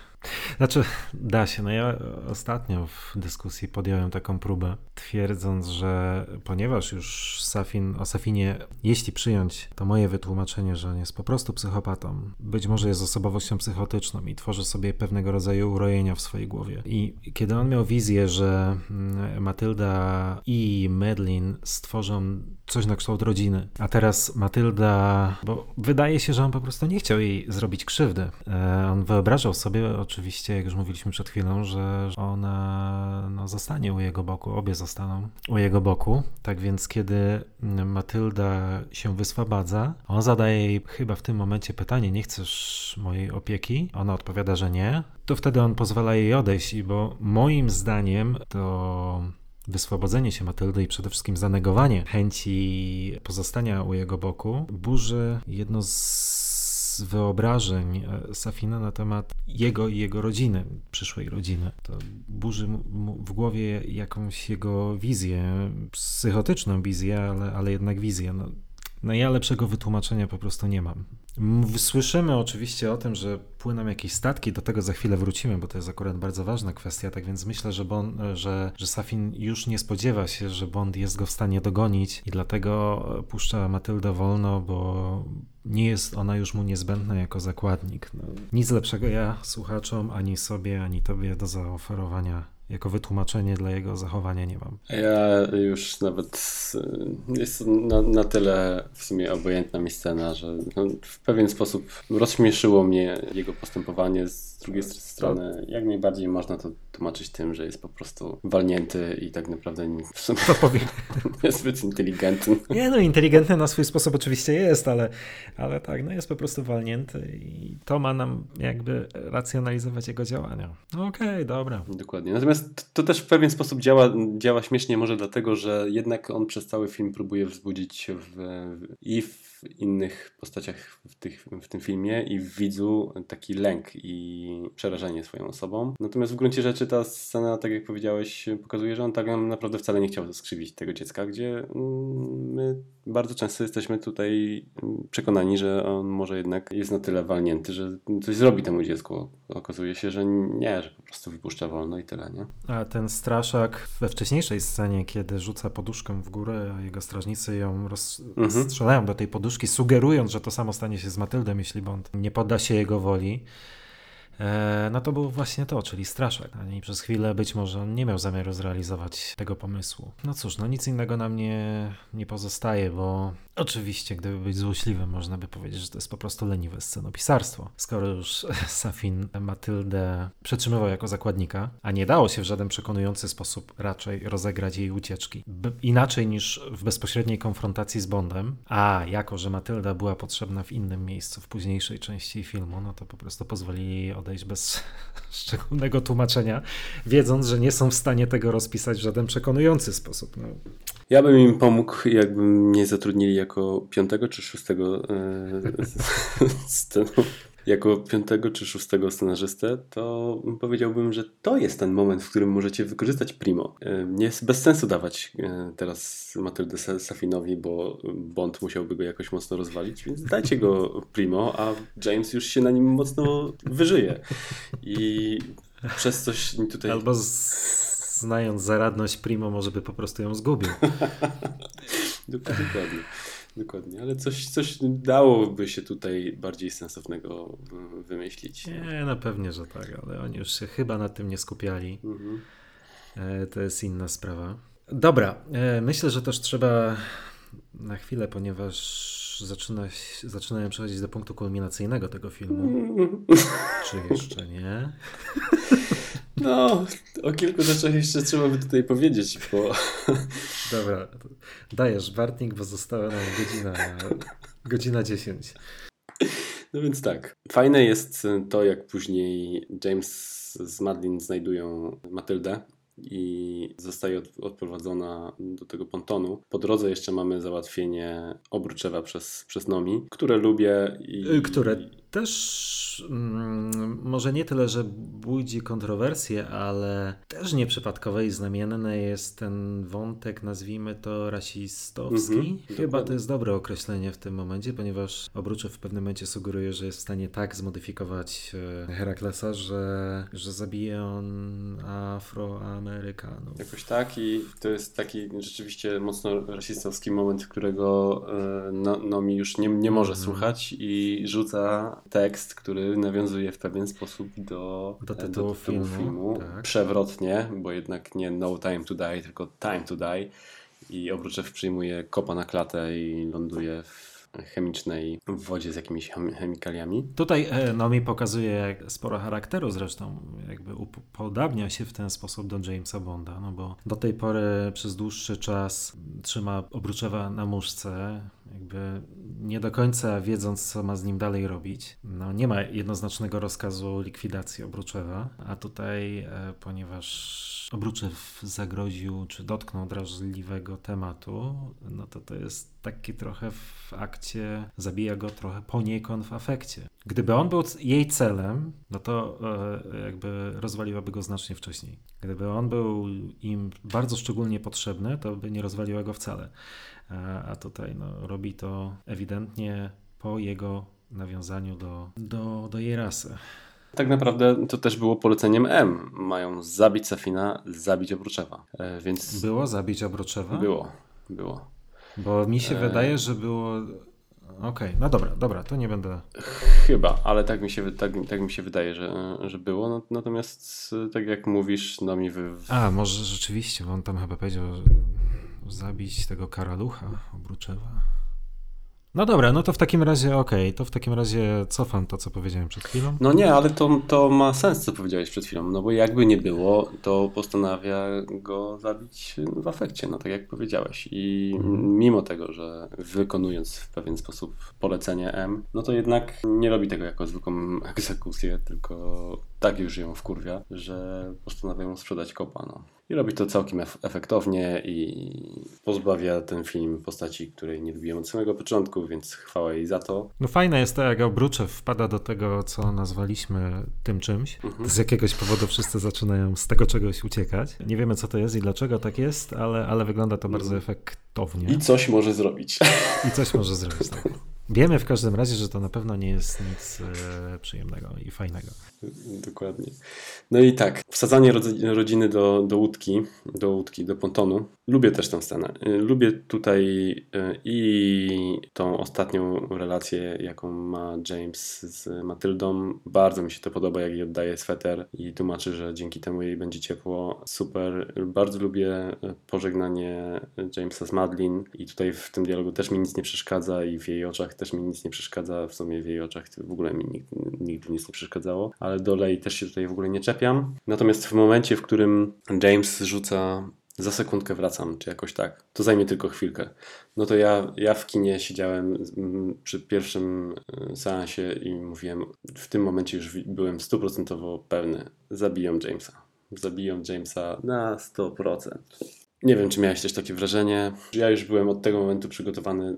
Znaczy, da się. No ja ostatnio w dyskusji podjąłem taką próbę, twierdząc, że ponieważ już Safin, o Safinie, jeśli przyjąć to moje wytłumaczenie, że on jest po prostu psychopatą, być może jest osobowością psychotyczną i tworzy sobie pewnego rodzaju urojenia w swojej głowie. I kiedy on miał wizję, że mm, Matylda i Medlin stworzą coś na kształt rodziny, a teraz Matylda, bo wydaje się, że on po prostu nie chciał jej zrobić krzywdy. E, on wyobrażał sobie oczywiście, jak już mówiliśmy przed chwilą, że ona no, zostanie u jego boku, obie zostaną u jego boku. Tak więc, kiedy Matylda się wyswabadza, on zadaje jej chyba w tym momencie pytanie: Nie chcesz mojej opieki? Ona odpowiada, że nie. To wtedy on pozwala jej odejść, bo moim zdaniem to wyswobodzenie się Matyldy i przede wszystkim zanegowanie chęci pozostania u jego boku burzy jedno z wyobrażeń e, Safina na temat jego i jego rodziny, przyszłej rodziny. To burzy mu w głowie jakąś jego wizję, psychotyczną wizję, ale, ale jednak wizję. No, no ja lepszego wytłumaczenia po prostu nie mam. Słyszymy oczywiście o tym, że płyną jakieś statki, do tego za chwilę wrócimy, bo to jest akurat bardzo ważna kwestia, tak więc myślę, że, Bond, że, że Safin już nie spodziewa się, że Bond jest go w stanie dogonić i dlatego puszcza Matyldę wolno, bo nie jest ona już mu niezbędna jako zakładnik. No, nic lepszego ja słuchaczom, ani sobie, ani tobie do zaoferowania jako wytłumaczenie dla jego zachowania nie mam. Ja już nawet jest na, na tyle w sumie obojętna mi scena, że no, w pewien sposób rozśmieszyło mnie jego postępowanie. Z drugiej strony, jak najbardziej można to tłumaczyć tym, że jest po prostu walnięty i tak naprawdę w sumie niezbyt inteligentny. Nie, no inteligentny na swój sposób oczywiście jest, ale, ale tak, no jest po prostu walnięty i to ma nam jakby racjonalizować jego działania. No okej, okay, dobra. Dokładnie. Natomiast to też w pewien sposób działa, działa śmiesznie może dlatego, że jednak on przez cały film próbuje wzbudzić w, i w innych postaciach w, tych, w tym filmie i w widzu taki lęk i przerażenie swoją osobą. Natomiast w gruncie rzeczy ta scena, tak jak powiedziałeś, pokazuje, że on tak naprawdę wcale nie chciał skrzywdzić tego dziecka, gdzie mm, my bardzo często jesteśmy tutaj przekonani, że on może jednak jest na tyle walnięty, że coś zrobi temu dziecku. Okazuje się, że nie, że po prostu wypuszcza wolno i tyle, nie? A ten straszak we wcześniejszej scenie, kiedy rzuca poduszkę w górę, a jego strażnicy ją rozstrzelają mhm. do tej poduszki, sugerując, że to samo stanie się z Matyldem, jeśli Bond nie podda się jego woli, no to było właśnie to, czyli straszak. I przez chwilę być może on nie miał zamiaru zrealizować tego pomysłu. No cóż, no nic innego nam nie, nie pozostaje, bo oczywiście, gdyby być złośliwym, można by powiedzieć, że to jest po prostu leniwe scenopisarstwo. Skoro już Safin Matyldę przetrzymywał jako zakładnika, a nie dało się w żaden przekonujący sposób raczej rozegrać jej ucieczki. inaczej niż w bezpośredniej konfrontacji z Bondem, a jako, że Matylda była potrzebna w innym miejscu, w późniejszej części filmu, no to po prostu pozwolili jej odejść bez szczególnego tłumaczenia, wiedząc, że nie są w stanie tego rozpisać w żaden przekonujący sposób. No. Ja bym im pomógł, jakby mnie zatrudnili jako piątego czy szóstego e, jako piątego czy szóstego scenarzystę, to powiedziałbym, że to jest ten moment, w którym możecie wykorzystać Primo. E, nie jest bez sensu dawać e, teraz Matyldę Safinowi, bo Bond musiałby go jakoś mocno rozwalić, więc dajcie go Primo, a James już się na nim mocno wyżyje. I przez coś tutaj... Albo znając zaradność Primo, może by po prostu ją zgubił. Dokładnie. Dokładnie, ale coś, coś dałoby się tutaj bardziej sensownego wymyślić. Nie, no pewnie, że tak, ale oni już się chyba nad tym nie skupiali. Mhm. E, to jest inna sprawa. Dobra, e, myślę, że też trzeba na chwilę, ponieważ zaczyna, zaczynają przechodzić do punktu kulminacyjnego tego filmu. Czy jeszcze nie? No, o kilku rzeczach jeszcze trzeba by tutaj powiedzieć, bo... Dobra, dajesz Bartnik, bo została nam godzina, godzina 10. No więc tak, fajne jest to, jak później James z Madeline znajdują Matyldę i zostaje odprowadzona do tego pontonu. Po drodze jeszcze mamy załatwienie obruczewa przez, przez Nomi, które lubię. I, które też mm, może nie tyle, że budzi kontrowersje, ale też nieprzypadkowe i znamienne jest ten wątek, nazwijmy to rasistowski. Mhm, Chyba dokładnie. to jest dobre określenie w tym momencie, ponieważ Obruczew w pewnym momencie sugeruje, że jest w stanie tak zmodyfikować e, Heraklesa, że, że zabije on Afroamerykanów. Jakoś tak i to jest taki rzeczywiście mocno rasistowski moment, którego e, no, Nomi już nie, nie może mhm. słuchać i rzuca tekst, który nawiązuje w pewien sposób do, do tytułu, do tytułu filmu. filmu. Tak. Przewrotnie, bo jednak nie No Time to Die, tylko Time to Die. I Obruczew przyjmuje kopa na klatę i ląduje w chemicznej w wodzie z jakimiś chemikaliami. Tutaj e, no, mi pokazuje sporo charakteru zresztą, jakby upodabnia się w ten sposób do Jamesa Bonda, no bo do tej pory przez dłuższy czas trzyma Obruczewa na muszce, jakby nie do końca wiedząc, co ma z nim dalej robić. No, nie ma jednoznacznego rozkazu likwidacji Obruczewa, a tutaj, e, ponieważ Obruczew zagroził czy dotknął drażliwego tematu, no to to jest taki trochę w akcie, zabija go trochę poniekąd w afekcie. Gdyby on był jej celem, no to e, jakby rozwaliłaby go znacznie wcześniej. Gdyby on był im bardzo szczególnie potrzebny, to by nie rozwaliła go wcale. A, a tutaj no, robi to ewidentnie po jego nawiązaniu do, do, do jej rasy. Tak naprawdę to też było poleceniem M. Mają zabić Safina, zabić Obruczewa. E, więc Było zabić Obroczewa? było, było. Bo mi się E. wydaje, że było... Okej, no dobra, dobra, to nie będę... Chyba, ale tak mi się, tak, tak mi się wydaje, że, że było. No, natomiast e, tak jak mówisz, no mi wy... A, może rzeczywiście, bo on tam chyba powiedział, że zabić tego karalucha Obruczewa. No dobra, no to w takim razie okej, to w takim razie cofam to, co powiedziałem przed chwilą. No nie, ale to, to ma sens, co powiedziałeś przed chwilą, no bo jakby nie było, to postanawia go zabić w afekcie, no tak jak powiedziałeś. I mimo tego, że wykonując w pewien sposób polecenie M, no to jednak nie robi tego jako zwykłą egzekucję, tylko tak już ją wkurwia, że postanawia mu sprzedać kopa, no. I robi to całkiem ef- efektownie i pozbawia ten film postaci, której nie lubiłem od samego początku, więc chwała jej za to. No fajne jest to, jak Obruczew wpada do tego, co nazwaliśmy tym czymś. Mhm. Z jakiegoś powodu wszyscy zaczynają z tego czegoś uciekać. Nie wiemy, co to jest i dlaczego tak jest, ale, ale wygląda to bardzo efektownie. Mhm. I coś może zrobić. I coś może zrobić. Tak. Wiemy w każdym razie, że to na pewno nie jest nic e, przyjemnego i fajnego. Dokładnie. No i tak, wsadzanie rodzi- rodziny do, do łódki, do łódki, do pontonu. Lubię też tę scenę. Y, Lubię tutaj y, i tą ostatnią relację, jaką ma James z Matyldą. Bardzo mi się to podoba, jak jej oddaje sweter i tłumaczy, że dzięki temu jej będzie ciepło. Super. Bardzo lubię y, pożegnanie Jamesa z Madeline i tutaj w tym dialogu też mi nic nie przeszkadza i w jej oczach też mi nic nie przeszkadza. W sumie w jej oczach w ogóle mi nigdy, nigdy nic nie przeszkadzało, ale do Lei też się tutaj w ogóle nie czepiam. Natomiast w momencie, w którym James rzuca za sekundkę wracam, czy jakoś tak. To zajmie tylko chwilkę. No to ja, ja w kinie siedziałem przy pierwszym y, seansie i mówiłem, w tym momencie już byłem stuprocentowo pewny, zabiją Jamesa. Zabiją Jamesa na 100%. Nie wiem, czy miałeś też takie wrażenie. Ja już byłem od tego momentu przygotowany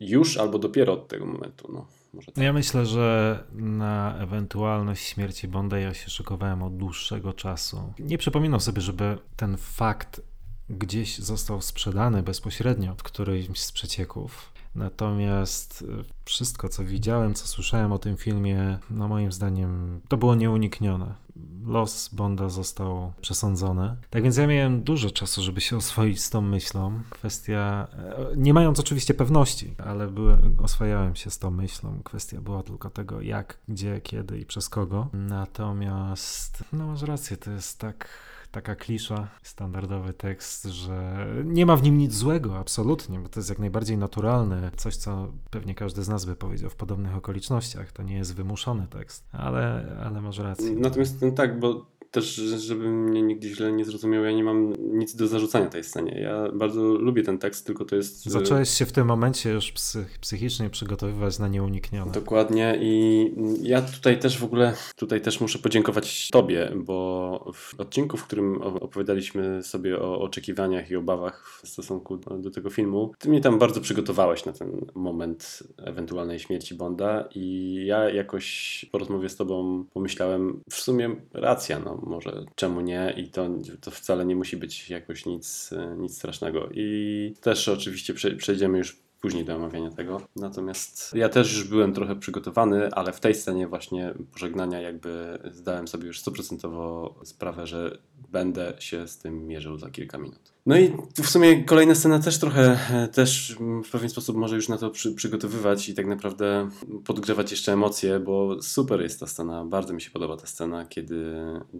już albo dopiero od tego momentu. No, może tak. No Ja myślę, że na ewentualność śmierci Bonda ja się szykowałem od dłuższego czasu. Nie przypominam sobie, żeby ten fakt gdzieś został sprzedany bezpośrednio w którymś z przecieków. Natomiast e, wszystko, co widziałem, co słyszałem o tym filmie, no moim zdaniem to było nieuniknione. Los Bonda został przesądzony. Tak więc ja miałem dużo czasu, żeby się oswoić z tą myślą. Kwestia, e, nie mając oczywiście pewności, ale byłem, oswajałem się z tą myślą. Kwestia była tylko tego, jak, gdzie, kiedy i przez kogo. Natomiast, no masz rację, to jest tak taka klisza, standardowy tekst, że nie ma w nim nic złego, absolutnie, bo to jest jak najbardziej naturalne. Coś, co pewnie każdy z nas by powiedział w podobnych okolicznościach. To nie jest wymuszony tekst, ale, ale masz rację. Natomiast tak, bo też, żeby mnie nigdy źle nie zrozumiał, ja nie mam nic do zarzucania tej scenie. Ja bardzo lubię ten tekst, tylko to jest... Zacząłeś się w tym momencie już psych, psychicznie przygotowywać na nieuniknione. Dokładnie i ja tutaj też w ogóle, tutaj też muszę podziękować Tobie, bo w odcinku, w którym opowiadaliśmy sobie o oczekiwaniach i obawach w stosunku do, do tego filmu, Ty mnie tam bardzo przygotowałeś na ten moment ewentualnej śmierci Bonda i ja jakoś po rozmowie z Tobą pomyślałem, w sumie racja, no może czemu nie i to, to wcale nie musi być jakoś nic, nic strasznego i też oczywiście prze, przejdziemy już później do omawiania tego. Natomiast ja też już byłem trochę przygotowany, ale w tej scenie właśnie pożegnania jakby zdałem sobie już stuprocentowo sprawę, że będę się z tym mierzył za kilka minut. No i w sumie kolejna scena też trochę, też w pewien sposób może już na to przy, przygotowywać i tak naprawdę podgrzewać jeszcze emocje, bo super jest ta scena, bardzo mi się podoba ta scena, kiedy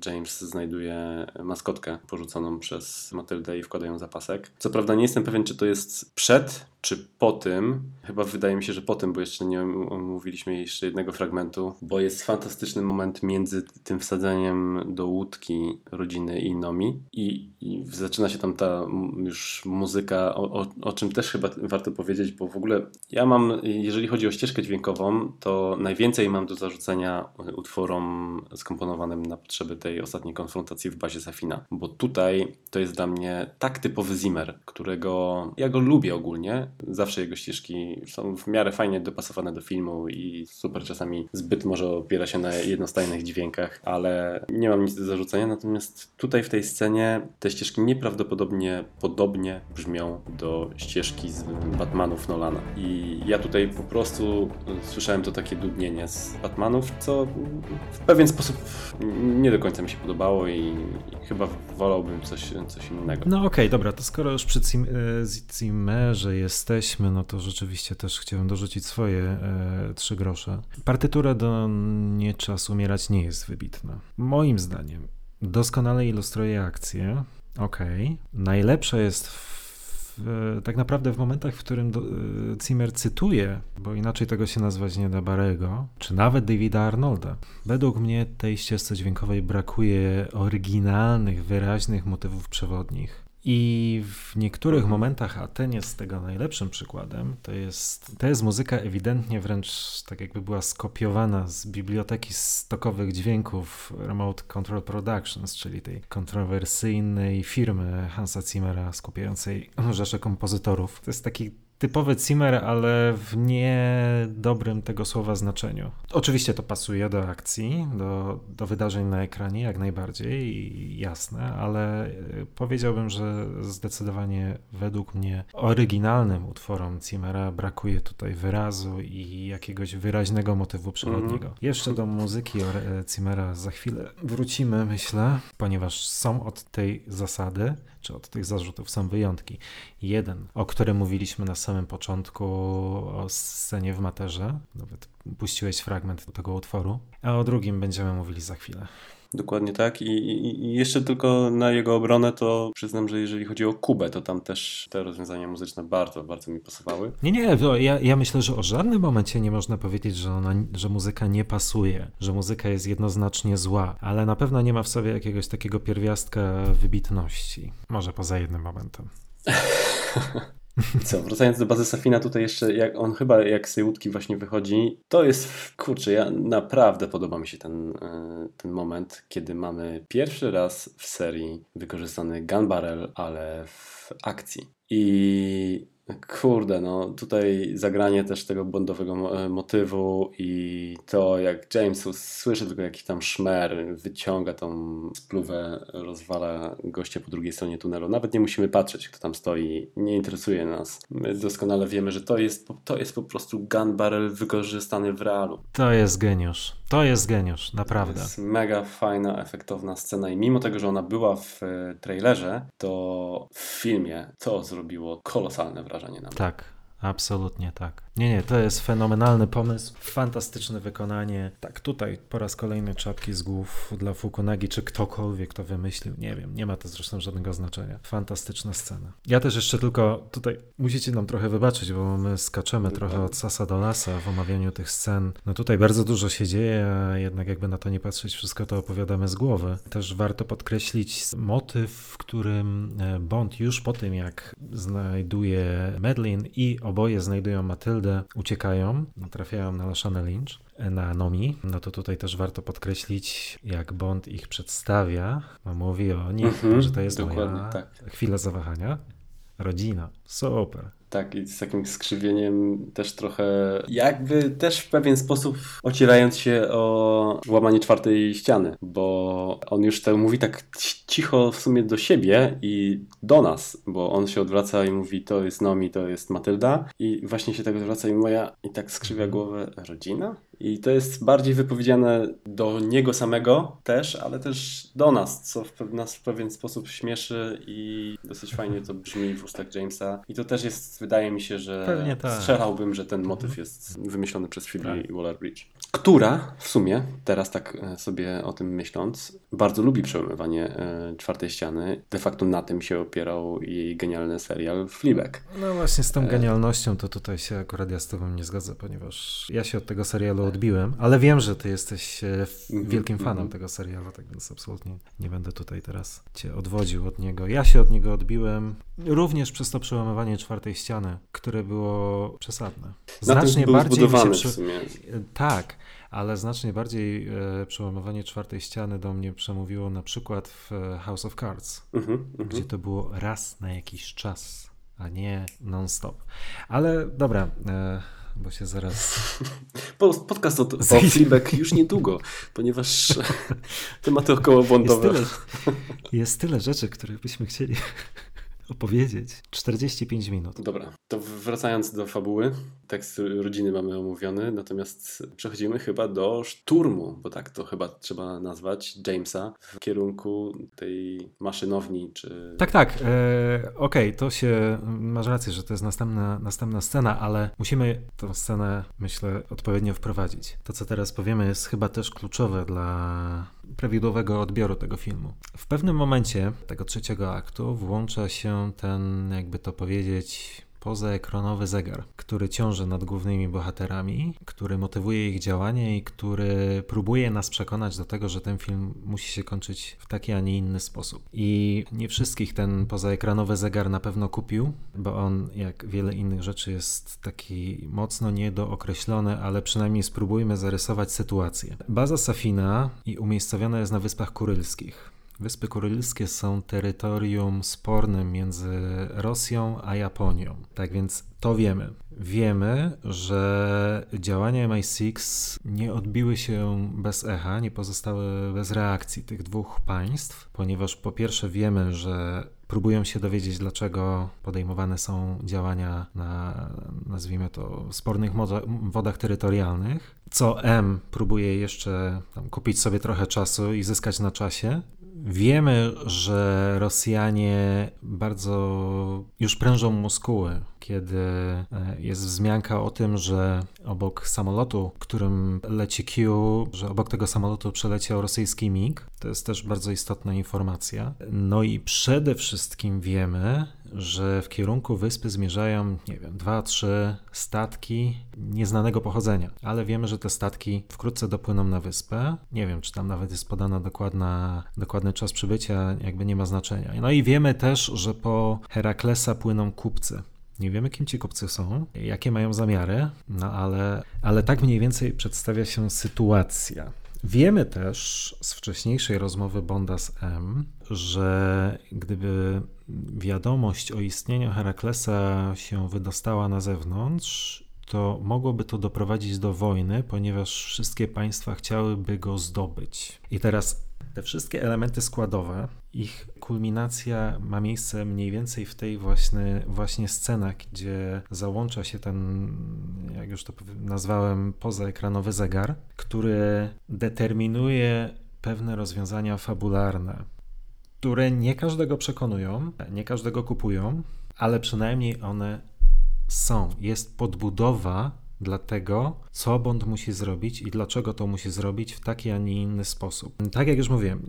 James znajduje maskotkę porzuconą przez Matyldę i wkłada ją za pasek. Co prawda nie jestem pewien, czy to jest przed, czy po tym. Chyba wydaje mi się, że po tym, bo jeszcze nie om- omówiliśmy jeszcze jednego fragmentu, bo jest fantastyczny moment między tym wsadzeniem do łódki rodziny i Nomi i, i zaczyna się tam ta już muzyka, o, o, o, czym też chyba warto powiedzieć, bo w ogóle ja mam, jeżeli chodzi o ścieżkę dźwiękową, to najwięcej mam do zarzucenia utworom skomponowanym na potrzeby tej ostatniej konfrontacji w bazie Safina, bo tutaj to jest dla mnie tak typowy Zimmer, którego ja go lubię ogólnie, zawsze jego ścieżki są w miarę fajnie dopasowane do filmu i super czasami zbyt może opiera się na jednostajnych dźwiękach, ale nie mam nic do zarzucenia, natomiast tutaj w tej scenie te ścieżki nieprawdopodobnie podobnie brzmią do ścieżki z Batmanów Nolana. I ja tutaj po prostu słyszałem to takie dudnienie z Batmanów, co w pewien sposób nie do końca mi się podobało i, chyba wolałbym coś, coś innego. No okej, okay, dobra, to skoro już przy e, Zimmerze jesteśmy, no to rzeczywiście też chciałem dorzucić swoje e, trzy grosze. Partytura do Nie czas umierać nie jest wybitna. Moim zdaniem doskonale ilustruje akcję, okej. Okay. Najlepsza jest w tak naprawdę w momentach, w którym do, e, Zimmer cytuje, bo inaczej tego się nazwać nie da Barego, czy nawet Davida Arnolda. Według mnie tej ścieżce dźwiękowej brakuje oryginalnych, wyraźnych motywów przewodnich. I w niektórych momentach Aten jest tego najlepszym przykładem. To jest, to jest muzyka ewidentnie wręcz tak jakby była skopiowana z biblioteki stokowych dźwięków Remote Control Productions, czyli tej kontrowersyjnej firmy Hansa Zimmera skupiającej rzesze kompozytorów. To jest taki typowy Zimmer, ale w niedobrym tego słowa znaczeniu. Oczywiście to pasuje do akcji, do, do wydarzeń na ekranie jak najbardziej, jasne, ale e, powiedziałbym, że zdecydowanie według mnie oryginalnym utworom Zimmera brakuje tutaj wyrazu i jakiegoś wyraźnego motywu przewodniego. Mm. Jeszcze do muzyki e, Zimmera za chwilę wrócimy, myślę, ponieważ są od tej zasady czy od tych zarzutów są wyjątki. Jeden, o którym mówiliśmy na samym początku, o scenie w materze, nawet puściłeś fragment tego utworu, a o drugim będziemy mówili za chwilę. Dokładnie tak. I, I, I, jeszcze tylko na jego obronę to przyznam, że jeżeli chodzi o Kubę, to tam też te rozwiązania muzyczne bardzo, bardzo mi pasowały. Nie, nie, ja, ja myślę, że o żadnym momencie nie można powiedzieć, że, ona, że muzyka nie pasuje, że muzyka jest jednoznacznie zła, ale na pewno nie ma w sobie jakiegoś takiego pierwiastka wybitności. Może poza jednym momentem. Co, wracając do bazy Safina, tutaj jeszcze, jak on chyba jak z tej łódki właśnie wychodzi, to jest, kurczę, ja naprawdę podoba mi się ten, e, ten moment, kiedy mamy pierwszy raz w serii wykorzystany gun barrel, ale w akcji. I Kurde, no tutaj zagranie też tego bondowego e, motywu i to jak James słyszy tylko jakiś tam szmer, wyciąga tą spluwę, rozwala gościa po drugiej stronie tunelu. Nawet nie musimy patrzeć, kto tam stoi, nie interesuje nas. My doskonale wiemy, że to jest, to jest po prostu gun barrel wykorzystany w realu. To jest geniusz. To jest geniusz, naprawdę. To jest mega fajna, efektowna scena i mimo tego, że ona była w e, trailerze, to w filmie to zrobiło kolosalne wrażenie na mnie. Tak, absolutnie tak. Nie, nie, to jest fenomenalny pomysł, fantastyczne wykonanie. Tak, tutaj po raz kolejny czapki z głów dla Fukunagi, czy ktokolwiek to wymyślił, nie wiem, nie ma to zresztą żadnego znaczenia. Fantastyczna scena. Ja też jeszcze tylko tutaj musicie nam trochę wybaczyć, bo my skaczemy trochę od sasa do lasa w omawianiu tych scen. No tutaj bardzo dużo się dzieje, a jednak jakby na to nie patrzeć, wszystko to opowiadamy z głowy. Też warto podkreślić motyw, w którym e, Bond już po tym, jak znajduje Medlin i oboje znajdują Matyldę, uciekają, trafiają na Lashana Lynch, na Nomi, no to tutaj też warto podkreślić, jak Bond ich przedstawia, no mówi o nich, mm -hmm, że to jest moja tak. chwila zawahania. Rodzina, super. Tak, i z takim skrzywieniem też trochę, jakby też w pewien sposób ocierając się o łamanie czwartej ściany, bo on już to mówi tak cicho w sumie do siebie i do nas, bo on się odwraca i mówi to jest Nomi, to jest Matylda i właśnie się tak odwraca i moja i tak skrzywia głowę rodzina? I to jest bardziej wypowiedziane do niego samego też, ale też do nas, co w, nas w pewien sposób śmieszy i dosyć fajnie to brzmi w ustach Jamesa. I to też jest, wydaje mi się, że tak. strzelałbym, że ten motyw jest wymyślony przez Phoebe tak. Waller-Bridge. Która w sumie, teraz tak e, sobie o tym myśląc, bardzo lubi przełamywanie e, czwartej ściany. De facto na tym się opierał jej genialny serial Fleabag. No właśnie z tą e, genialnością to tutaj się akurat ja z tobą nie zgadzam, ponieważ ja się od tego serialu odbiłem, ale wiem, że ty jesteś e, Mhm, wielkim fanem mhm. tego serialu, tak więc absolutnie nie będę tutaj teraz cię odwodził od niego. Ja się od niego odbiłem również przez to przełamywanie czwartej ściany, które było przesadne. Znacznie bardziej mi się przy... w sumie. Tak, ale znacznie bardziej e, przełamywanie czwartej ściany do mnie przemówiło na przykład w e, House of Cards, Mhm, mhm. gdzie to było raz na jakiś czas, a nie non-stop. Ale dobra, e, bo się zaraz... Po- Podcast o, o Fleabag już niedługo, ponieważ tematy Jest okołobłądowe. tyle, jest tyle rzeczy, których byśmy chcieli opowiedzieć. 45 minut. Dobra, to wracając do fabuły, tekst rodziny mamy omówiony, natomiast przechodzimy chyba do szturmu, bo tak to chyba trzeba nazwać, Jamesa w kierunku tej maszynowni, czy... Tak, tak. E, Okej, to się. Masz rację, że to jest następna, następna scena, ale musimy tę scenę, myślę, odpowiednio wprowadzić. To, co teraz powiemy, jest chyba też kluczowe dla prawidłowego odbioru tego filmu. W pewnym momencie tego trzeciego aktu włącza się ten, jakby to powiedzieć, pozaekranowy zegar, który ciąży nad głównymi bohaterami, który motywuje ich działanie i który próbuje nas przekonać do tego, że ten film musi się kończyć w taki, a nie inny sposób. I nie wszystkich ten pozaekranowy zegar na pewno kupił, bo on, jak wiele innych rzeczy, jest taki mocno niedookreślony, ale przynajmniej spróbujmy zarysować sytuację. Baza Safina i umiejscowiona jest na Wyspach Kurylskich. Wyspy Kurylskie są terytorium spornym między Rosją a Japonią. Tak więc to wiemy. Wiemy, że działania MI6 nie odbiły się bez echa, nie pozostały bez reakcji tych dwóch państw, ponieważ po pierwsze wiemy, że próbują się dowiedzieć, dlaczego podejmowane są działania na, nazwijmy to, spornych wodach terytorialnych. Co M próbuje jeszcze kupić sobie trochę czasu i zyskać na czasie. Wiemy, że Rosjanie bardzo już prężą muskuły, kiedy e, jest wzmianka o tym, że obok samolotu, którym leci Q, że obok tego samolotu przeleciał rosyjski MiG. To jest też bardzo istotna informacja. No i przede wszystkim wiemy, że w kierunku wyspy zmierzają, nie wiem, dwa, trzy statki nieznanego pochodzenia, ale wiemy, że te statki wkrótce dopłyną na wyspę. Nie wiem, czy tam nawet jest podana dokładna, dokładny czas przybycia, jakby nie ma znaczenia. No i wiemy też, że po Heraklesa płyną kupcy. Nie wiemy, kim ci kupcy są, jakie mają zamiary, no ale, ale tak mniej więcej przedstawia się sytuacja. Wiemy też z wcześniejszej rozmowy Bonda z M, że gdyby wiadomość o istnieniu Heraklesa się wydostała na zewnątrz, to mogłoby to doprowadzić do wojny, ponieważ wszystkie państwa chciałyby go zdobyć. I teraz te wszystkie elementy składowe, ich kulminacja ma miejsce mniej więcej w tej właśnie, właśnie scenach, gdzie załącza się ten, jak już to nazwałem, pozaekranowy zegar, który determinuje pewne rozwiązania fabularne, które nie każdego przekonują, nie każdego kupują, ale przynajmniej one są. Jest podbudowa dla tego, co Bond musi zrobić i dlaczego to musi zrobić w taki, a nie inny sposób. Tak jak już mówiłem,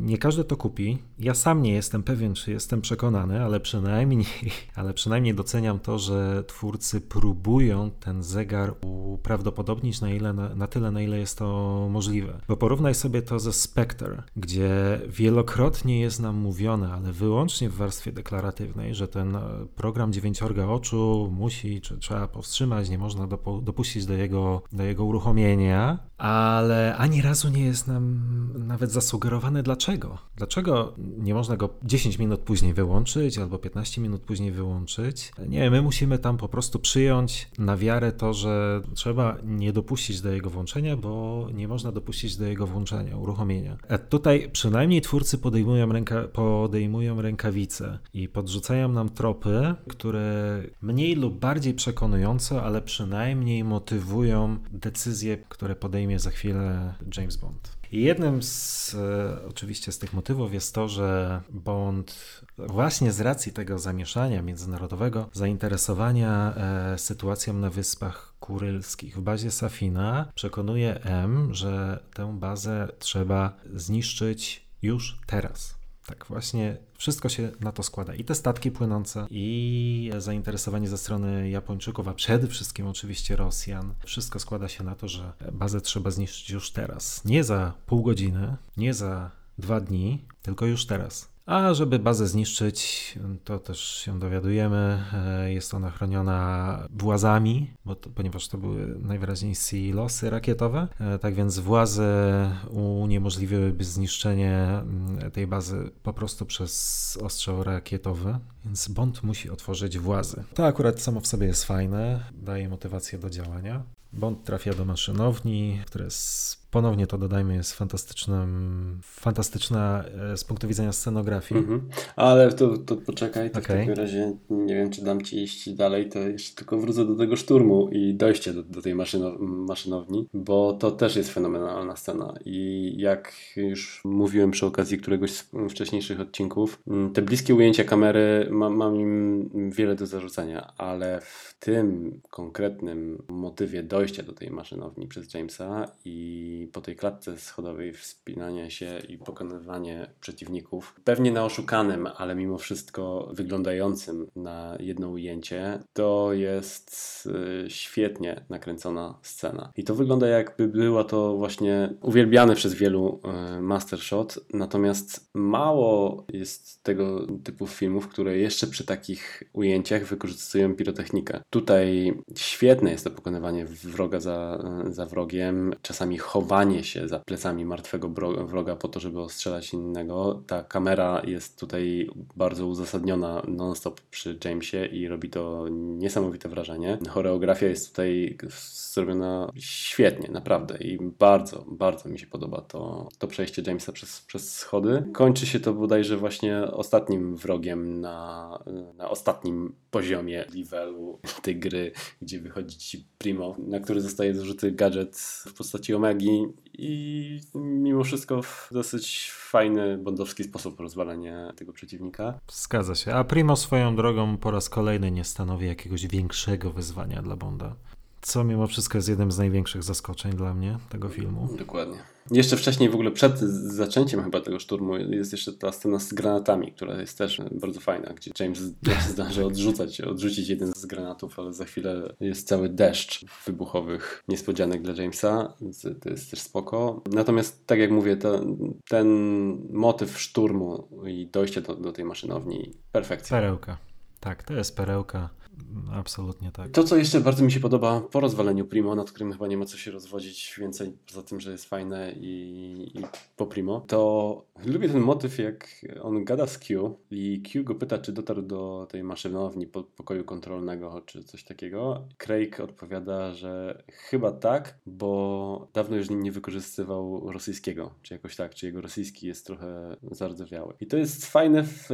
nie każdy to kupi. Ja sam nie jestem pewien, czy jestem przekonany, ale przynajmniej, ale przynajmniej doceniam to, że twórcy próbują ten zegar uprawdopodobnić na, ile, na, na tyle, na ile jest to możliwe. Bo porównaj sobie to ze Spectre, gdzie wielokrotnie jest nam mówione, ale wyłącznie w warstwie deklaratywnej, że ten program dziewięciorga oczu musi, czy trzeba powstrzymać, nie można dopu- dopuścić do jego, do jego uruchomienia, ale ani razu nie jest nam nawet zasugerowane dlaczego. Dlaczego nie można go 10 minut później wyłączyć albo 15 minut później wyłączyć? Nie, my musimy tam po prostu przyjąć na wiarę to, że trzeba nie dopuścić do jego włączenia, bo nie można dopuścić do jego włączenia, uruchomienia. A tutaj przynajmniej twórcy podejmują, ręka, podejmują rękawice i podrzucają nam tropy, które mniej lub bardziej przekonująco, ale przynajmniej motywują decyzje, które podejmie za chwilę James Bond. Jednym z e, oczywiście z tych motywów jest to, że Bond właśnie z racji tego zamieszania międzynarodowego, zainteresowania e, sytuacją na Wyspach Kurylskich w bazie Safina przekonuje M, że tę bazę trzeba zniszczyć już teraz. Tak, właśnie wszystko się na to składa. I te statki płynące, i zainteresowanie ze strony Japończyków, a przede wszystkim oczywiście Rosjan. Wszystko składa się na to, że bazę trzeba zniszczyć już teraz. Nie za pół godziny, nie za dwa dni, tylko już teraz. A żeby bazę zniszczyć, to też się dowiadujemy, e, jest ona chroniona włazami, bo to, ponieważ to były najwyraźniej silosy rakietowe. E, tak więc włazy uniemożliwiłyby zniszczenie mm, tej bazy po prostu przez ostrzał rakietowy. Więc Bond musi otworzyć włazy. To akurat samo w sobie jest fajne, daje motywację do działania. Bond trafia do maszynowni, która jest ponownie to dodajmy, jest fantastycznym, fantastyczna e, z punktu widzenia scenografii. Mhm. Ale to, to poczekaj, to okay. w takim razie nie wiem, czy dam ci iść dalej, to jeszcze tylko wrócę do tego szturmu i dojście do, do tej maszynow maszynowni, bo to też jest fenomenalna scena i jak już mówiłem przy okazji któregoś z wcześniejszych odcinków, mm, te bliskie ujęcia kamery ma, mam im wiele do zarzucenia, ale w tym konkretnym motywie dojścia do tej maszynowni przez Jamesa i po tej klatce schodowej wspinanie się i pokonywanie przeciwników, pewnie na oszukanym, ale mimo wszystko wyglądającym na jedno ujęcie, to jest y, świetnie nakręcona scena. I to wygląda jakby była to właśnie uwielbiany przez wielu y, master shot, natomiast mało jest tego typu filmów, które jeszcze przy takich ujęciach wykorzystują pirotechnikę. Tutaj świetne jest to pokonywanie wroga za, za wrogiem, czasami chowanie chowanie się za plecami martwego wroga po to, żeby ostrzelać innego. Ta kamera jest tutaj bardzo uzasadniona non-stop przy Jamesie i robi to niesamowite wrażenie. Choreografia jest tutaj zrobiona świetnie, naprawdę i bardzo, bardzo mi się podoba to, to przejście Jamesa przez, przez schody. Kończy się to bodajże właśnie ostatnim wrogiem na, na ostatnim poziomie levelu tej gry, gdzie wychodzi ci Primo, na który zostaje zużyty gadżet w postaci Omegi i mimo wszystko w dosyć fajny, bondowski sposób rozwalenia tego przeciwnika. Zgadza się. A Primo swoją drogą po raz kolejny nie stanowi jakiegoś większego wyzwania dla Bonda. Co mimo wszystko jest jednym z największych zaskoczeń dla mnie tego filmu. Dokładnie. Jeszcze wcześniej, w ogóle przed zaczęciem chyba tego szturmu, jest jeszcze ta scena z granatami, która jest też bardzo fajna, gdzie James zdąży odrzucać, odrzucić jeden z granatów, ale za chwilę jest cały deszcz wybuchowych niespodzianek dla Jamesa. To jest też spoko. Natomiast, tak jak mówię, to, ten motyw szturmu i dojście do, do tej maszynowni, perfekcja. Perełka. Tak, to jest perełka. Absolutnie tak. To, co jeszcze bardzo mi się podoba po rozwaleniu Primo, nad którym chyba nie ma co się rozwodzić więcej, poza tym, że jest fajne i, i po Primo, to lubię ten motyw, jak on gada z Q i Q go pyta, czy dotarł do tej maszynowni pokoju kontrolnego, czy coś takiego. Craig odpowiada, że chyba tak, bo dawno już nie wykorzystywał rosyjskiego, czy jakoś tak, czy jego rosyjski jest trochę zardzewiały. I to jest fajne w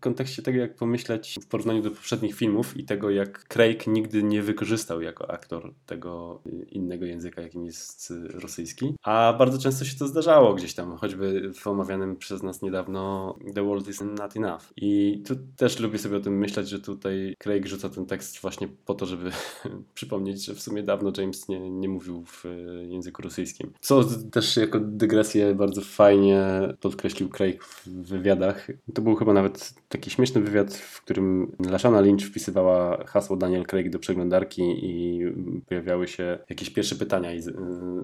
kontekście tego, jak pomyśleć w porównaniu do poprzednich filmów i tego, jak Craig nigdy nie wykorzystał jako aktor tego innego języka, jakim jest rosyjski. A bardzo często się to zdarzało gdzieś tam, choćby w omawianym przez nas niedawno The World is Not Enough. I tu też lubię sobie o tym myśleć, że tutaj Craig rzuca ten tekst właśnie po to, żeby przypomnieć, że w sumie dawno James nie, nie mówił w języku rosyjskim. Co też jako dygresję bardzo fajnie podkreślił Craig w wywiadach. To był chyba nawet taki śmieszny wywiad, w którym Lashana Lynch wpisywała hasło Daniel Craig do przeglądarki i pojawiały się jakieś pierwsze pytania i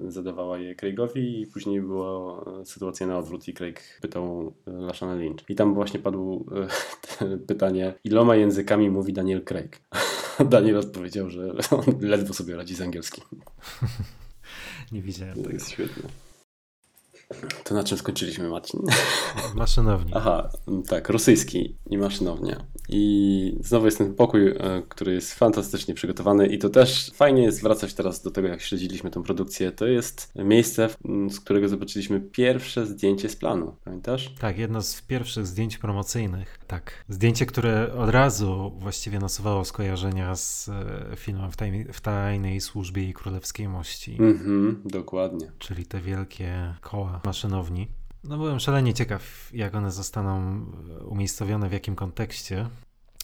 zadawała je Craigowi i później była sytuacja na odwrót i Craig pytał Lashana Lynch. I tam właśnie padło pytanie, iloma językami mówi Daniel Craig? Daniel odpowiedział, że on ledwo sobie radzi z angielskim. Nie widziałem. To jest świetne. To na czym skończyliśmy, Marcin? Maszynownia. Aha, tak, rosyjski i maszynownia. I znowu jest ten pokój, e, który jest fantastycznie przygotowany i to też fajnie jest wracać teraz do tego, jak śledziliśmy tę produkcję. To jest miejsce, z którego zobaczyliśmy pierwsze zdjęcie z planu. Pamiętasz? Tak, jedno z pierwszych zdjęć promocyjnych. Tak. Zdjęcie, które od razu właściwie nasuwało skojarzenia z e, filmem w, tajnej, w tajnej służbie i królewskiej mości. Mhm, dokładnie. Czyli te wielkie koła maszynowni. No byłem szalenie ciekaw, jak one zostaną umiejscowione, w jakim kontekście.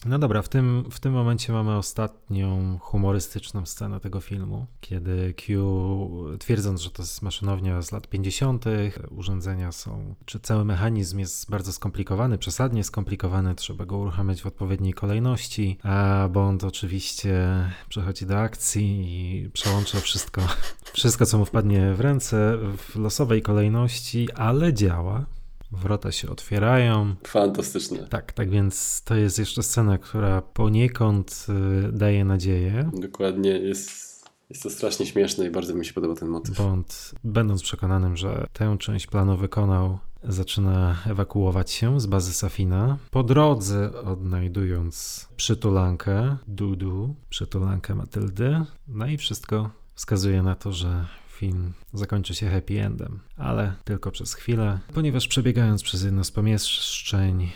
No dobra, w tym, w tym momencie mamy ostatnią humorystyczną scenę tego filmu, kiedy Q, twierdząc, że to jest maszynownia z lat 50., urządzenia są, czy cały mechanizm jest bardzo skomplikowany, przesadnie skomplikowany, trzeba go uruchamiać w odpowiedniej kolejności, a Bond oczywiście przechodzi do akcji i przełącza wszystko, wszystko co mu wpadnie w ręce w losowej kolejności, ale działa. Wrota się otwierają. Fantastyczne. Tak, tak więc to jest jeszcze scena, która poniekąd y, daje nadzieję. Dokładnie, jest jest to strasznie śmieszne i bardzo mi się podoba ten motyw. Bond, będąc przekonanym, że tę część planu wykonał, zaczyna ewakuować się z bazy Safina. Po drodze odnajdując przytulankę Dudu, przytulankę Matyldy. No i wszystko wskazuje na to, że film zakończy się happy endem, ale tylko przez chwilę, ponieważ przebiegając przez jedno z pomieszczeń,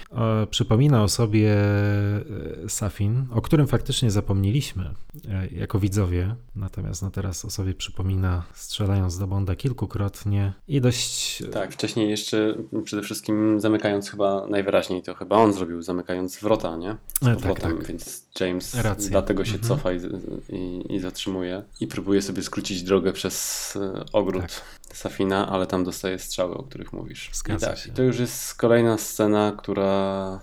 przypomina o sobie e, Safin, o którym faktycznie zapomnieliśmy e, jako widzowie, natomiast no teraz o sobie przypomina strzelając do Bonda kilkukrotnie i dość... Tak, wcześniej jeszcze przede wszystkim zamykając chyba najwyraźniej, to chyba on zrobił, zamykając wrota, nie? Z E, tak, tak. więc James Racja. dlatego się Mhm. cofa i, i, i zatrzymuje i próbuje sobie skrócić drogę przez e, ogród Tak. Safina, ale tam dostaje strzały, o których mówisz. Zgadza I tak, się. i to już jest kolejna scena, która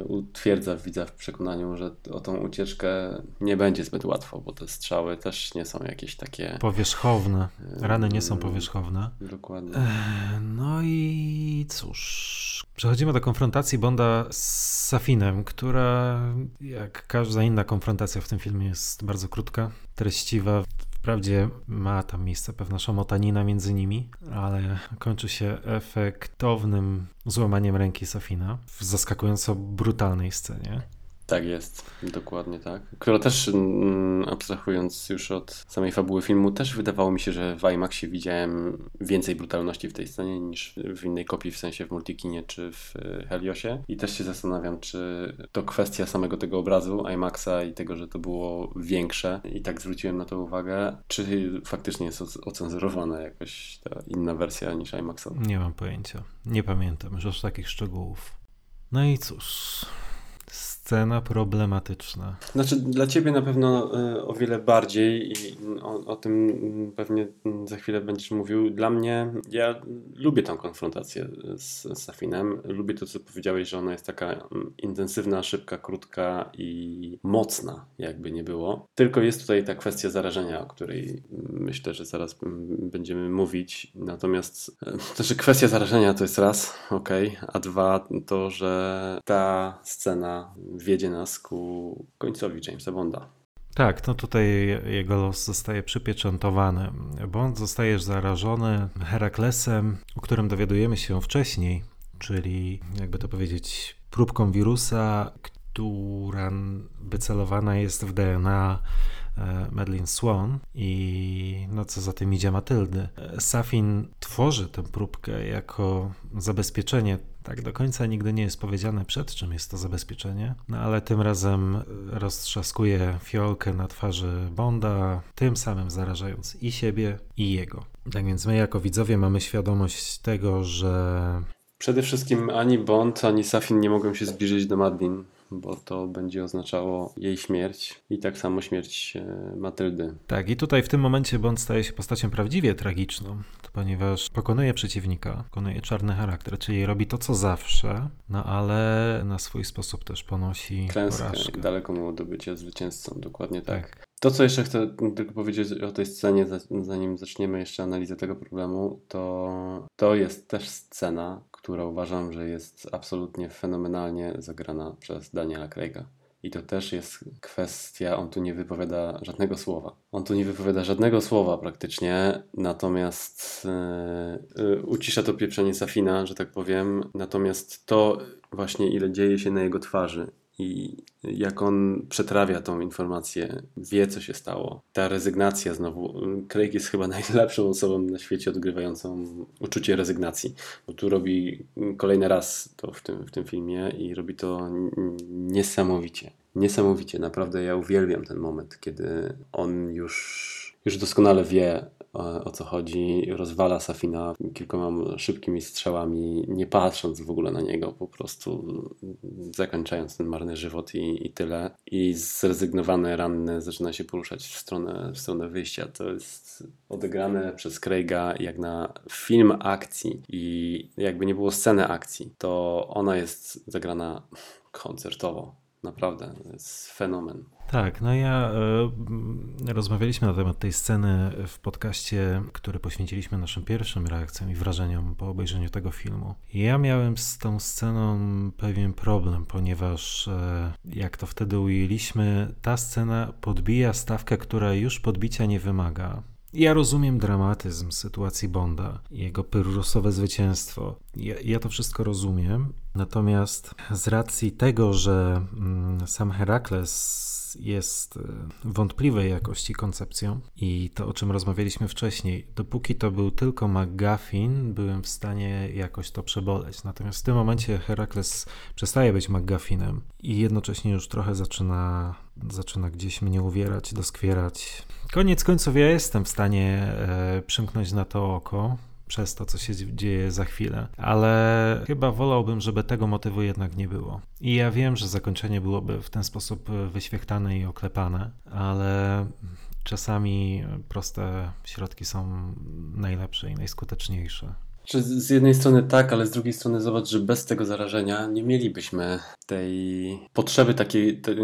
y, utwierdza widza w przekonaniu, że o tą ucieczkę nie będzie zbyt łatwo, bo te strzały też nie są jakieś takie... Powierzchowne. Rany nie są powierzchowne. Dokładnie. No i cóż. Przechodzimy do konfrontacji Bonda z Safinem, która, jak każda inna konfrontacja w tym filmie, jest bardzo krótka, treściwa. Wprawdzie ma tam miejsce pewna szamotanina między nimi, ale kończy się efektownym złamaniem ręki Safina w zaskakująco brutalnej scenie. Tak jest, dokładnie tak. Która też, mm, abstrahując już od samej fabuły filmu, też wydawało mi się, że w IMAXie widziałem więcej brutalności w tej scenie niż w innej kopii, w sensie w Multikinie czy w e, Heliosie. I też się zastanawiam, czy to kwestia samego tego obrazu IMAXa i tego, że to było większe i tak zwróciłem na to uwagę, czy faktycznie jest oc- ocenzurowana jakoś ta inna wersja niż IMAXowa. Nie mam pojęcia. Nie pamiętam już takich szczegółów. No i cóż. Scena problematyczna. Znaczy, dla ciebie na pewno y, o wiele bardziej i o, o tym pewnie za chwilę będziesz mówił. Dla mnie, ja lubię tę konfrontację z, Safinem. Lubię to, co powiedziałeś, że ona jest taka mm, intensywna, szybka, krótka i mocna, jakby nie było. Tylko jest tutaj ta kwestia zarażenia, o której myślę, że zaraz będziemy mówić. Natomiast e, to, że kwestia zarażenia to jest raz, okej, a dwa to, że ta scena wiedzie nas ku końcowi Jamesa Bonda. Tak, no tutaj jego los zostaje przypieczętowany. Bond zostaje zarażony Heraklesem, o którym dowiadujemy się wcześniej, czyli jakby to powiedzieć, próbką wirusa, która wycelowana jest w DNA e, Madeleine Swan i no co za tym idzie Matyldy. E, Safin tworzy tę próbkę jako zabezpieczenie. Tak do końca nigdy nie jest powiedziane przed czym jest to zabezpieczenie, no ale tym razem e, roztrzaskuje fiolkę na twarzy Bonda, tym samym zarażając i siebie i jego. Tak więc my jako widzowie mamy świadomość tego, że Przede wszystkim ani Bond, ani Safin nie mogą się zbliżyć do Madeline, bo to będzie oznaczało jej śmierć i tak samo śmierć e, Matyldy. Tak, i tutaj w tym momencie Bond staje się postacią prawdziwie tragiczną, ponieważ pokonuje przeciwnika, pokonuje czarny charakter, czyli robi to co zawsze, no ale na swój sposób też ponosi Klęskę, porażkę. daleko mu od bycia zwycięzcą, dokładnie tak. Tak. To, co jeszcze chcę tylko powiedzieć o tej scenie, za- zanim zaczniemy jeszcze analizę tego problemu, to to jest też scena, która uważam, że jest absolutnie fenomenalnie zagrana przez Daniela Craiga. I to też jest kwestia, on tu nie wypowiada żadnego słowa. On tu nie wypowiada żadnego słowa praktycznie, natomiast yy, yy, ucisza to pieprzenie Safina, że tak powiem. Natomiast to właśnie ile dzieje się na jego twarzy i jak on przetrawia tą informację, wie co się stało. Ta rezygnacja znowu. Craig jest chyba najlepszą osobą na świecie odgrywającą uczucie rezygnacji, bo tu robi kolejny raz to w tym, w tym filmie i robi to niesamowicie. Niesamowicie, naprawdę ja uwielbiam ten moment, kiedy on już, już doskonale wie, o co chodzi. Rozwala Safina kilkoma szybkimi strzałami, nie patrząc w ogóle na niego, po prostu zakończając ten marny żywot i, i tyle. I zrezygnowany, ranny zaczyna się poruszać w stronę, w stronę wyjścia. To jest odegrane przez Craiga jak na film akcji i jakby nie było sceny akcji, to ona jest zagrana koncertowo. Naprawdę, to jest fenomen. Tak, no ja y, rozmawialiśmy na temat tej sceny w podcaście, który poświęciliśmy naszym pierwszym reakcjom i wrażeniom po obejrzeniu tego filmu. Ja miałem z tą sceną pewien problem, ponieważ y, jak to wtedy ujęliśmy, ta scena podbija stawkę, która już podbicia nie wymaga. Ja rozumiem dramatyzm sytuacji Bonda jego pyrrusowe zwycięstwo. Ja, ja, to wszystko rozumiem, natomiast z racji tego, że mm, sam Herakles jest e, wątpliwej jakości koncepcją i to, o czym rozmawialiśmy wcześniej, dopóki to był tylko McGuffin, byłem w stanie jakoś to przeboleć. Natomiast w tym momencie Herakles przestaje być McGuffinem i jednocześnie już trochę zaczyna, zaczyna gdzieś mnie uwierać, doskwierać. Koniec końców ja jestem w stanie e, przymknąć na to oko, przez to, co się dzieje za chwilę. Ale chyba wolałbym, żeby tego motywu jednak nie było. I ja wiem, że zakończenie byłoby w ten sposób wyświechtane i oklepane, ale czasami proste środki są najlepsze i najskuteczniejsze. Czy z jednej strony tak, ale z drugiej strony zobacz, że bez tego zarażenia nie mielibyśmy tej potrzeby takiej, te,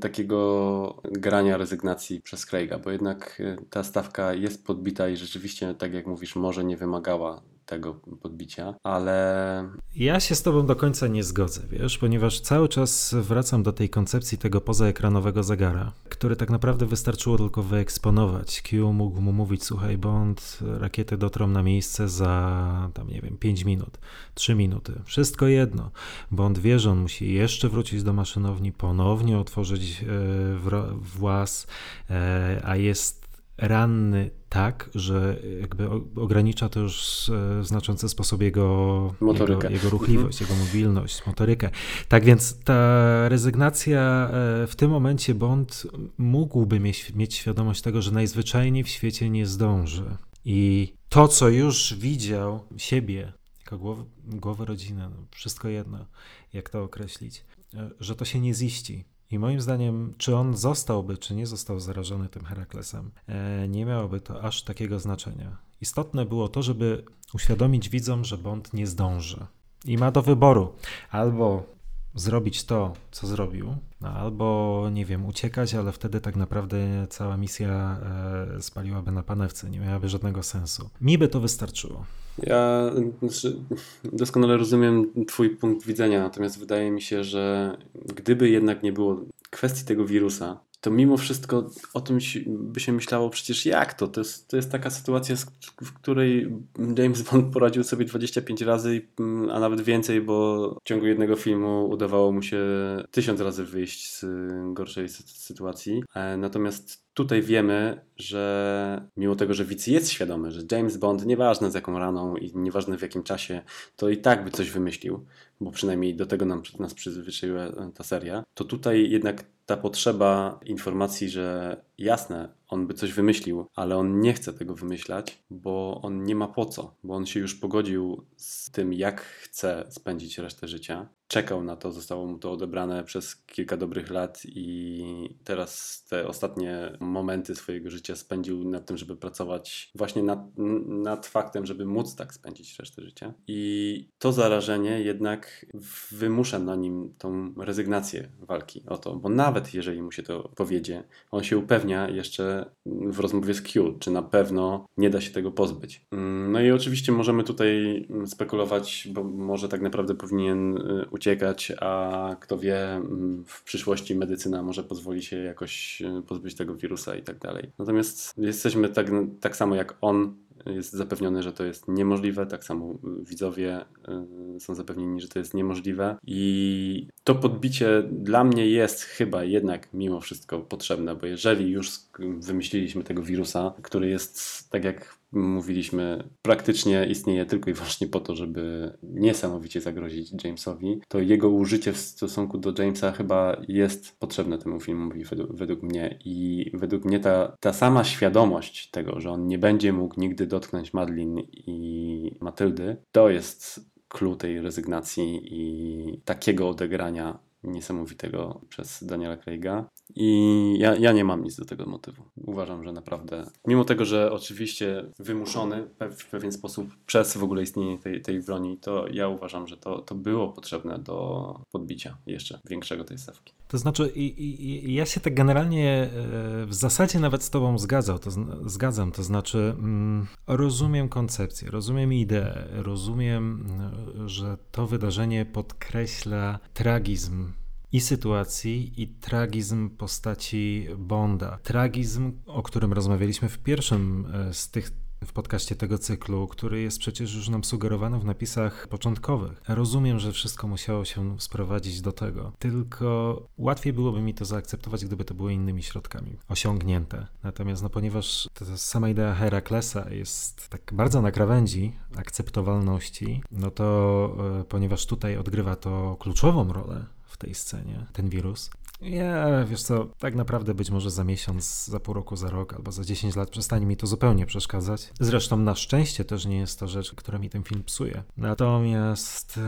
takiego grania rezygnacji przez Craiga, bo jednak ta stawka jest podbita i rzeczywiście, tak jak mówisz, może nie wymagała tego podbicia, ale. Ja się z Tobą do końca nie zgodzę, wiesz, ponieważ cały czas wracam do tej koncepcji tego pozaekranowego zegara, który tak naprawdę wystarczyło tylko wyeksponować. Q mógł mu mówić: Słuchaj, Bond, rakiety dotrą na miejsce za, tam nie wiem, 5 minut, 3 minuty. Wszystko jedno. Bond wie, że on musi jeszcze wrócić do maszynowni, ponownie otworzyć e, włas, e, a jest ranny tak, że jakby ogranicza to już w znaczący sposób jego, jego, jego ruchliwość, jego mobilność, motorykę. Tak więc ta rezygnacja e, w tym momencie Bond mógłby mieć, mieć świadomość tego, że najzwyczajniej w świecie nie zdąży. I to, co już widział siebie, jako głowę, głowę rodziny, no wszystko jedno, jak to określić, e, że to się nie ziści i moim zdaniem, czy on zostałby, czy nie został zarażony tym Heraklesem, e, nie miałoby to aż takiego znaczenia. Istotne było to, żeby uświadomić widzom, że Bond nie zdąży. I ma do wyboru albo zrobić to, co zrobił, no, albo nie wiem, uciekać, ale wtedy tak naprawdę cała misja e, spaliłaby na panewce, nie miałaby żadnego sensu. Mi by to wystarczyło. Ja znaczy, doskonale rozumiem Twój punkt widzenia, natomiast wydaje mi się, że gdyby jednak nie było kwestii tego wirusa, to mimo wszystko o tym by się myślało przecież jak to? To jest, to jest taka sytuacja, w której James Bond poradził sobie 25 razy, a nawet więcej, bo w ciągu jednego filmu udawało mu się tysiąc razy wyjść z gorszej sytuacji. E, natomiast tutaj wiemy, że mimo tego, że widz jest świadomy, że James Bond, nieważne z jaką raną i nieważne w jakim czasie, to i tak by coś wymyślił, bo przynajmniej do tego nam, nas przyzwyczaiła ta seria, to tutaj jednak ta potrzeba informacji, że jasne, on by coś wymyślił, ale on nie chce tego wymyślać, bo on nie ma po co, bo on się już pogodził z tym, jak chce spędzić resztę życia. Czekał na to, zostało mu to odebrane przez kilka dobrych lat i teraz te ostatnie momenty swojego życia spędził nad tym, żeby pracować właśnie nad, nad faktem, żeby móc tak spędzić resztę życia. I to zarażenie jednak wymusza na nim tą rezygnację walki o to, bo nawet jeżeli mu się to powiedzie, on się upewnia jeszcze w rozmowie z Q, czy na pewno nie da się tego pozbyć. Mm, no i oczywiście możemy tutaj spekulować, bo może tak naprawdę powinien y, uciekać, a kto wie, mm, w przyszłości medycyna może pozwoli się jakoś y, pozbyć tego wirusa i tak dalej. Natomiast jesteśmy tak, tak samo jak on jest zapewniony, że to jest niemożliwe, tak samo widzowie y, są zapewnieni, że to jest niemożliwe. I to podbicie dla mnie jest chyba jednak mimo wszystko potrzebne, bo jeżeli już wymyśliliśmy tego wirusa, który jest, tak jak mówiliśmy, praktycznie istnieje tylko i wyłącznie po to, żeby niesamowicie zagrozić Jamesowi, to jego użycie w stosunku do Jamesa chyba jest potrzebne temu filmowi według, według mnie i według mnie ta, ta sama świadomość tego, że on nie będzie mógł nigdy dotknąć Madeline i Matyldy, to jest clue tej rezygnacji i takiego odegrania niesamowitego przez Daniela Craiga. I ja, ja nie mam nic do tego motywu. Uważam, że naprawdę, mimo tego, że oczywiście wymuszony w pewien sposób przez w ogóle istnienie tej, tej broni, to ja uważam, że to, to było potrzebne do podbicia jeszcze większego tej stawki. To znaczy, i, i, ja się tak generalnie e, w zasadzie nawet z Tobą zgadzał, to, zgadzam. To znaczy, mm, rozumiem koncepcję, rozumiem ideę, rozumiem, że to wydarzenie podkreśla tragizm i sytuacji, i tragizm postaci Bonda. Tragizm, o którym rozmawialiśmy w pierwszym e, z tych w podcaście tego cyklu, który jest przecież już nam sugerowany w napisach początkowych. Rozumiem, że wszystko musiało się sprowadzić do tego, tylko łatwiej byłoby mi to zaakceptować, gdyby to było innymi środkami osiągnięte. Natomiast, no, ponieważ ta sama idea Heraklesa jest tak bardzo na krawędzi akceptowalności, no to e, ponieważ tutaj odgrywa to kluczową rolę tej scenie, ten wirus, ja, wiesz co, tak naprawdę być może za miesiąc, za pół roku, za rok albo za 10 lat przestanie mi to zupełnie przeszkadzać. Zresztą na szczęście też nie jest to rzecz, która mi ten film psuje. Natomiast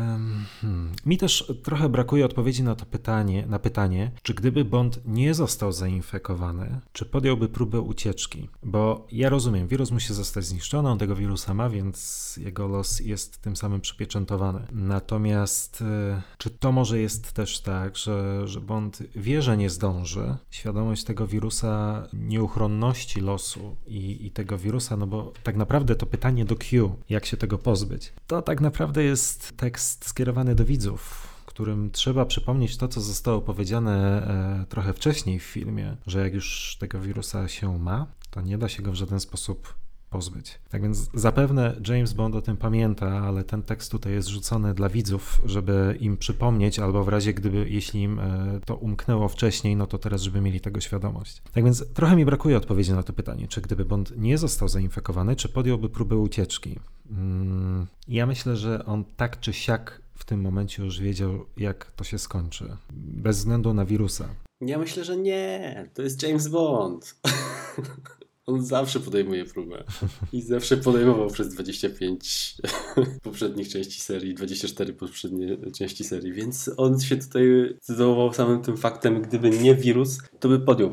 hmm, mi też trochę brakuje odpowiedzi na to pytanie, na pytanie, czy gdyby Bond nie został zainfekowany, czy podjąłby próbę ucieczki? Bo ja rozumiem, wirus musi zostać zniszczony, on tego wirusa ma, więc jego los jest tym samym przypieczętowany. Natomiast e, czy to może jest też tak, że, że Bond wie, że nie zdąży, świadomość tego wirusa, nieuchronności losu i, i tego wirusa, no bo tak naprawdę to pytanie do Q, jak się tego pozbyć, to tak naprawdę jest tekst skierowany do widzów którym trzeba przypomnieć to, co zostało powiedziane e, trochę wcześniej w filmie, że jak już tego wirusa się ma, to nie da się go w żaden sposób pozbyć. Tak więc zapewne James Bond o tym pamięta, ale ten tekst tutaj jest rzucony dla widzów, żeby im przypomnieć, albo w razie gdyby, jeśli im e, to umknęło wcześniej, no to teraz, żeby mieli tego świadomość. Tak więc trochę mi brakuje odpowiedzi na to pytanie, czy gdyby Bond nie został zainfekowany, czy podjąłby próbę ucieczki. Mm, ja myślę, że on tak czy siak w tym momencie już wiedział, jak to się skończy, bez względu na wirusa. Ja myślę, że nie. To jest James Bond. On zawsze podejmuje próbę. I zawsze podejmował przez 25 poprzednich części serii, 24 poprzednie części serii, więc on się tutaj zdecydował samym tym faktem, gdyby nie wirus, to by podjął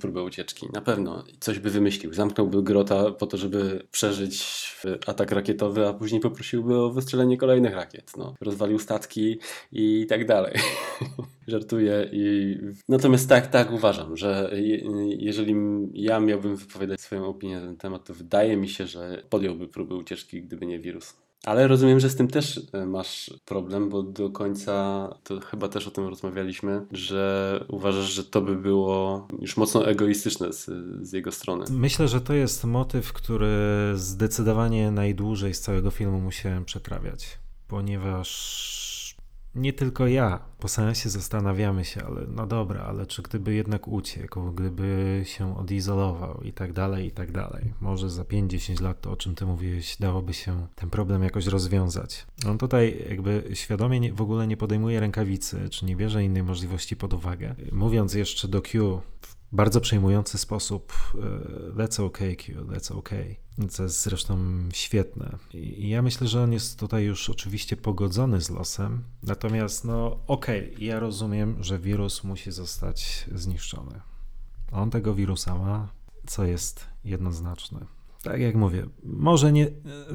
próbę ucieczki. Na pewno. Coś by wymyślił. Zamknąłby grota po to, żeby przeżyć atak rakietowy, a później poprosiłby o wystrzelenie kolejnych rakiet. No, rozwalił statki i tak dalej. Żartuję. I... Natomiast tak, tak uważam, że jeżeli ja miałbym wypowiadać swoją opinię na ten temat, to wydaje mi się, że podjąłby próbę ucieczki, gdyby nie wirus. Ale rozumiem, że z tym też e, masz problem, bo do końca to chyba też o tym rozmawialiśmy, że uważasz, że to by było już mocno egoistyczne z, z jego strony. Myślę, że to jest motyw, który zdecydowanie najdłużej z całego filmu musiałem przetrawiać, ponieważ nie tylko ja. Po sensie zastanawiamy się, ale no dobra, ale czy gdyby jednak uciekł, gdyby się odizolował i tak dalej, i tak dalej. Może za 5-10 lat to, o czym ty mówiłeś, dałoby się ten problem jakoś rozwiązać. On tutaj jakby świadomie w ogóle nie podejmuje rękawicy, czy nie bierze innej możliwości pod uwagę. Mówiąc jeszcze do Q w bardzo przejmujący sposób e, that's okay Q, that's okay. Co jest zresztą świetne. I ja myślę, że on jest tutaj już oczywiście pogodzony z losem. Natomiast, no okej, okay, ja rozumiem, że wirus musi zostać zniszczony. On tego wirusa ma, co jest jednoznaczne. Tak jak mówię, może nie,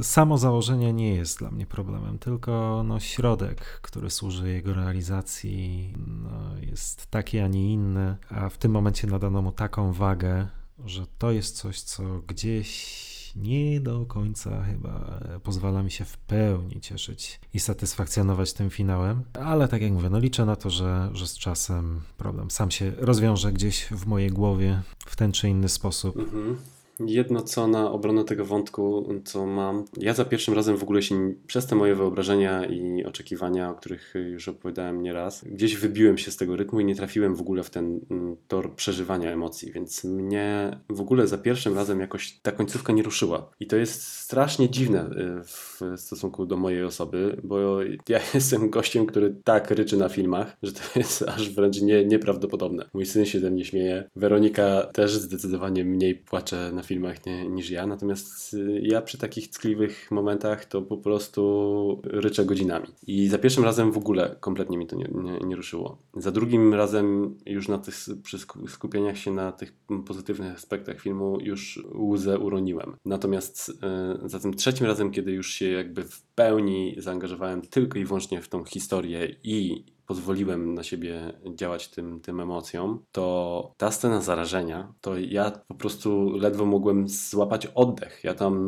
samo założenie nie jest dla mnie problemem, tylko no, środek, który służy jego realizacji, no, jest taki, a nie inny, a w tym momencie nadano mu taką wagę, że to jest coś, co gdzieś nie do końca chyba pozwala mi się w pełni cieszyć i satysfakcjonować tym finałem, ale tak jak mówię, no liczę na to, że, że z czasem problem sam się rozwiąże gdzieś w mojej głowie w ten czy inny sposób. Mhm. Jedno co na obronę tego wątku, co mam. Ja za pierwszym razem w ogóle się przez te moje wyobrażenia i oczekiwania, o których już opowiadałem nieraz, gdzieś wybiłem się z tego rytmu i nie trafiłem w ogóle w ten mm, tor przeżywania emocji, więc mnie w ogóle za pierwszym razem jakoś ta końcówka nie ruszyła. I to jest strasznie dziwne y, w stosunku do mojej osoby, bo ja jestem gościem, który tak ryczy na filmach, że to jest aż wręcz nie, nieprawdopodobne. Mój syn się ze mnie śmieje, Weronika też zdecydowanie mniej płacze na filmach nie, niż ja, natomiast y, ja przy takich ckliwych momentach to po prostu ryczę godzinami. I za pierwszym razem w ogóle kompletnie mi to nie, nie, nie ruszyło. Za drugim razem już na tych, przy skupieniach się na tych pozytywnych aspektach filmu już łzę uroniłem. Natomiast y, za tym trzecim razem, kiedy już się jakby w pełni zaangażowałem tylko i wyłącznie w tą historię i pozwoliłem na siebie działać tym, tym emocjom, to ta scena zarażenia, to ja po prostu ledwo mogłem złapać oddech. Ja tam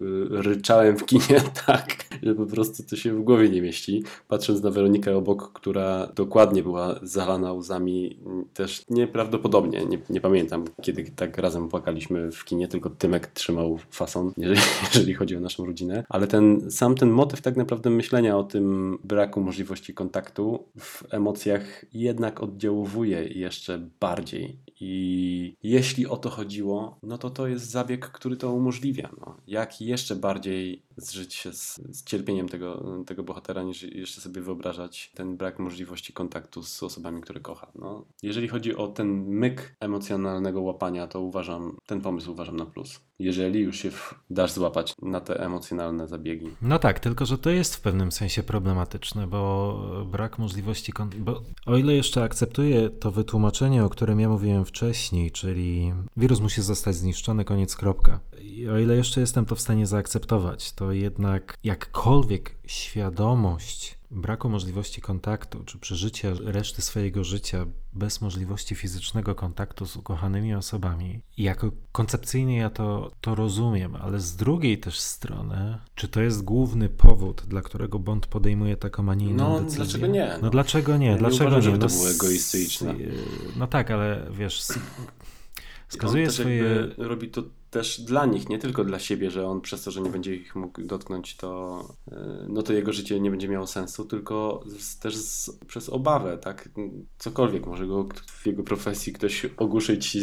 yy, ryczałem w kinie tak, że po prostu to się w głowie nie mieści. Patrząc na Weronikę obok, która dokładnie była zalana łzami, też nieprawdopodobnie. Nie, nie pamiętam, kiedy tak razem płakaliśmy w kinie, tylko Tymek trzymał fason, jeżeli, jeżeli chodzi o naszą rodzinę. Ale ten sam ten motyw tak naprawdę myślenia o tym braku możliwości kontaktu w emocjach jednak oddziałuje jeszcze bardziej. I jeśli o to chodziło, no to to jest zabieg, który to umożliwia. No. Jak jeszcze bardziej zżyć się z, z, cierpieniem tego, tego bohatera, niż jeszcze sobie wyobrażać ten brak możliwości kontaktu z osobami, które kocha. No, jeżeli chodzi o ten myk emocjonalnego łapania, to uważam, ten pomysł uważam na plus. Jeżeli już się dasz złapać na te emocjonalne zabiegi. No tak, tylko że to jest w pewnym sensie problematyczne, bo brak możliwości. Bo o ile jeszcze akceptuję to wytłumaczenie, o którym ja mówiłem wcześniej, czyli wirus musi zostać zniszczony, koniec, kropka. I o ile jeszcze jestem to w stanie zaakceptować, to jednak jakkolwiek świadomość braku możliwości kontaktu, czy przeżycia reszty swojego życia bez możliwości fizycznego kontaktu z ukochanymi osobami, jako koncepcyjnie ja to, to rozumiem, ale z drugiej też strony, czy to jest główny powód, dla którego Bond podejmuje taką, a nie inną no, decyzję? dlaczego nie? No, no dlaczego nie? Ja dlaczego nie? Uważam, nie? to no, było egoistyczne. No tak, ale wiesz, wskazuje swoje... robi to też dla nich, nie tylko dla siebie, że on przez to, że nie będzie ich mógł dotknąć, to, e, no to jego życie nie będzie miało sensu, tylko z, też z, przez obawę, tak? Cokolwiek może go w jego profesji ktoś ogłuszyć i,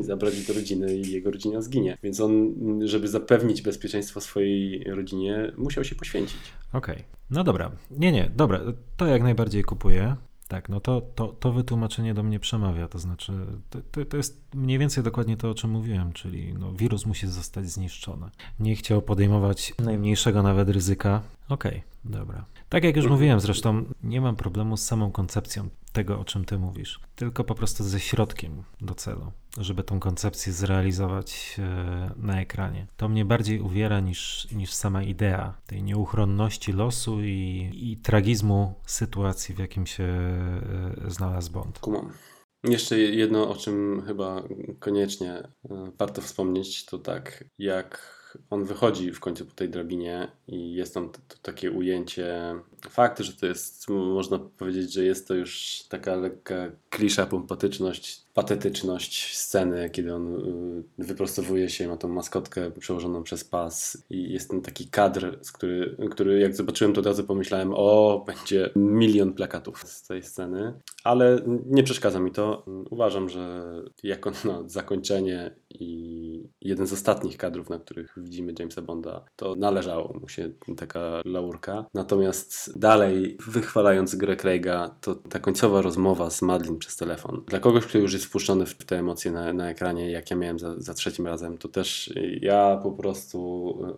i zabrać do rodziny i jego rodzina zginie. Więc on, żeby zapewnić bezpieczeństwo swojej rodzinie, musiał się poświęcić. Okej, okay. no dobra. Nie, nie, dobra, to jak najbardziej kupuję. Tak, no to, to, to wytłumaczenie do mnie przemawia, to znaczy to, to jest mniej więcej dokładnie to, o czym mówiłem, czyli no, wirus musi zostać zniszczony. Nie chciał podejmować najmniejszego nawet ryzyka. Okej, okay, dobra. Tak jak już mówiłem, zresztą nie mam problemu z samą koncepcją tego, o czym ty mówisz, tylko po prostu ze środkiem do celu, żeby tą koncepcję zrealizować e, na ekranie. To mnie bardziej uwiera niż, niż sama idea tej nieuchronności losu i, i tragizmu sytuacji, w jakim się e, znalazł Bond. Kumam. Jeszcze jedno, o czym chyba koniecznie e, warto wspomnieć, to tak, jak on wychodzi w końcu po tej drabinie i jest tam takie ujęcie. Fakt, że to jest, można powiedzieć, że jest to już taka lekka klisza, pompatyczność, patetyczność sceny, kiedy on y, wyprostowuje się, ma tą maskotkę przełożoną przez pas i jest ten taki kadr, z który, który jak zobaczyłem to od razu pomyślałem, o, będzie milion plakatów z tej sceny, ale nie przeszkadza mi to. Uważam, że jako no, zakończenie i jeden z ostatnich kadrów, na których widzimy Jamesa Bonda, to należało mu się taka laurka. Natomiast dalej, wychwalając grę Craiga, to ta końcowa rozmowa z Madlin przez telefon. Dla kogoś, kto już jest wpuszczony w te emocje na, na ekranie, jak ja miałem za, za trzecim razem, to też ja po prostu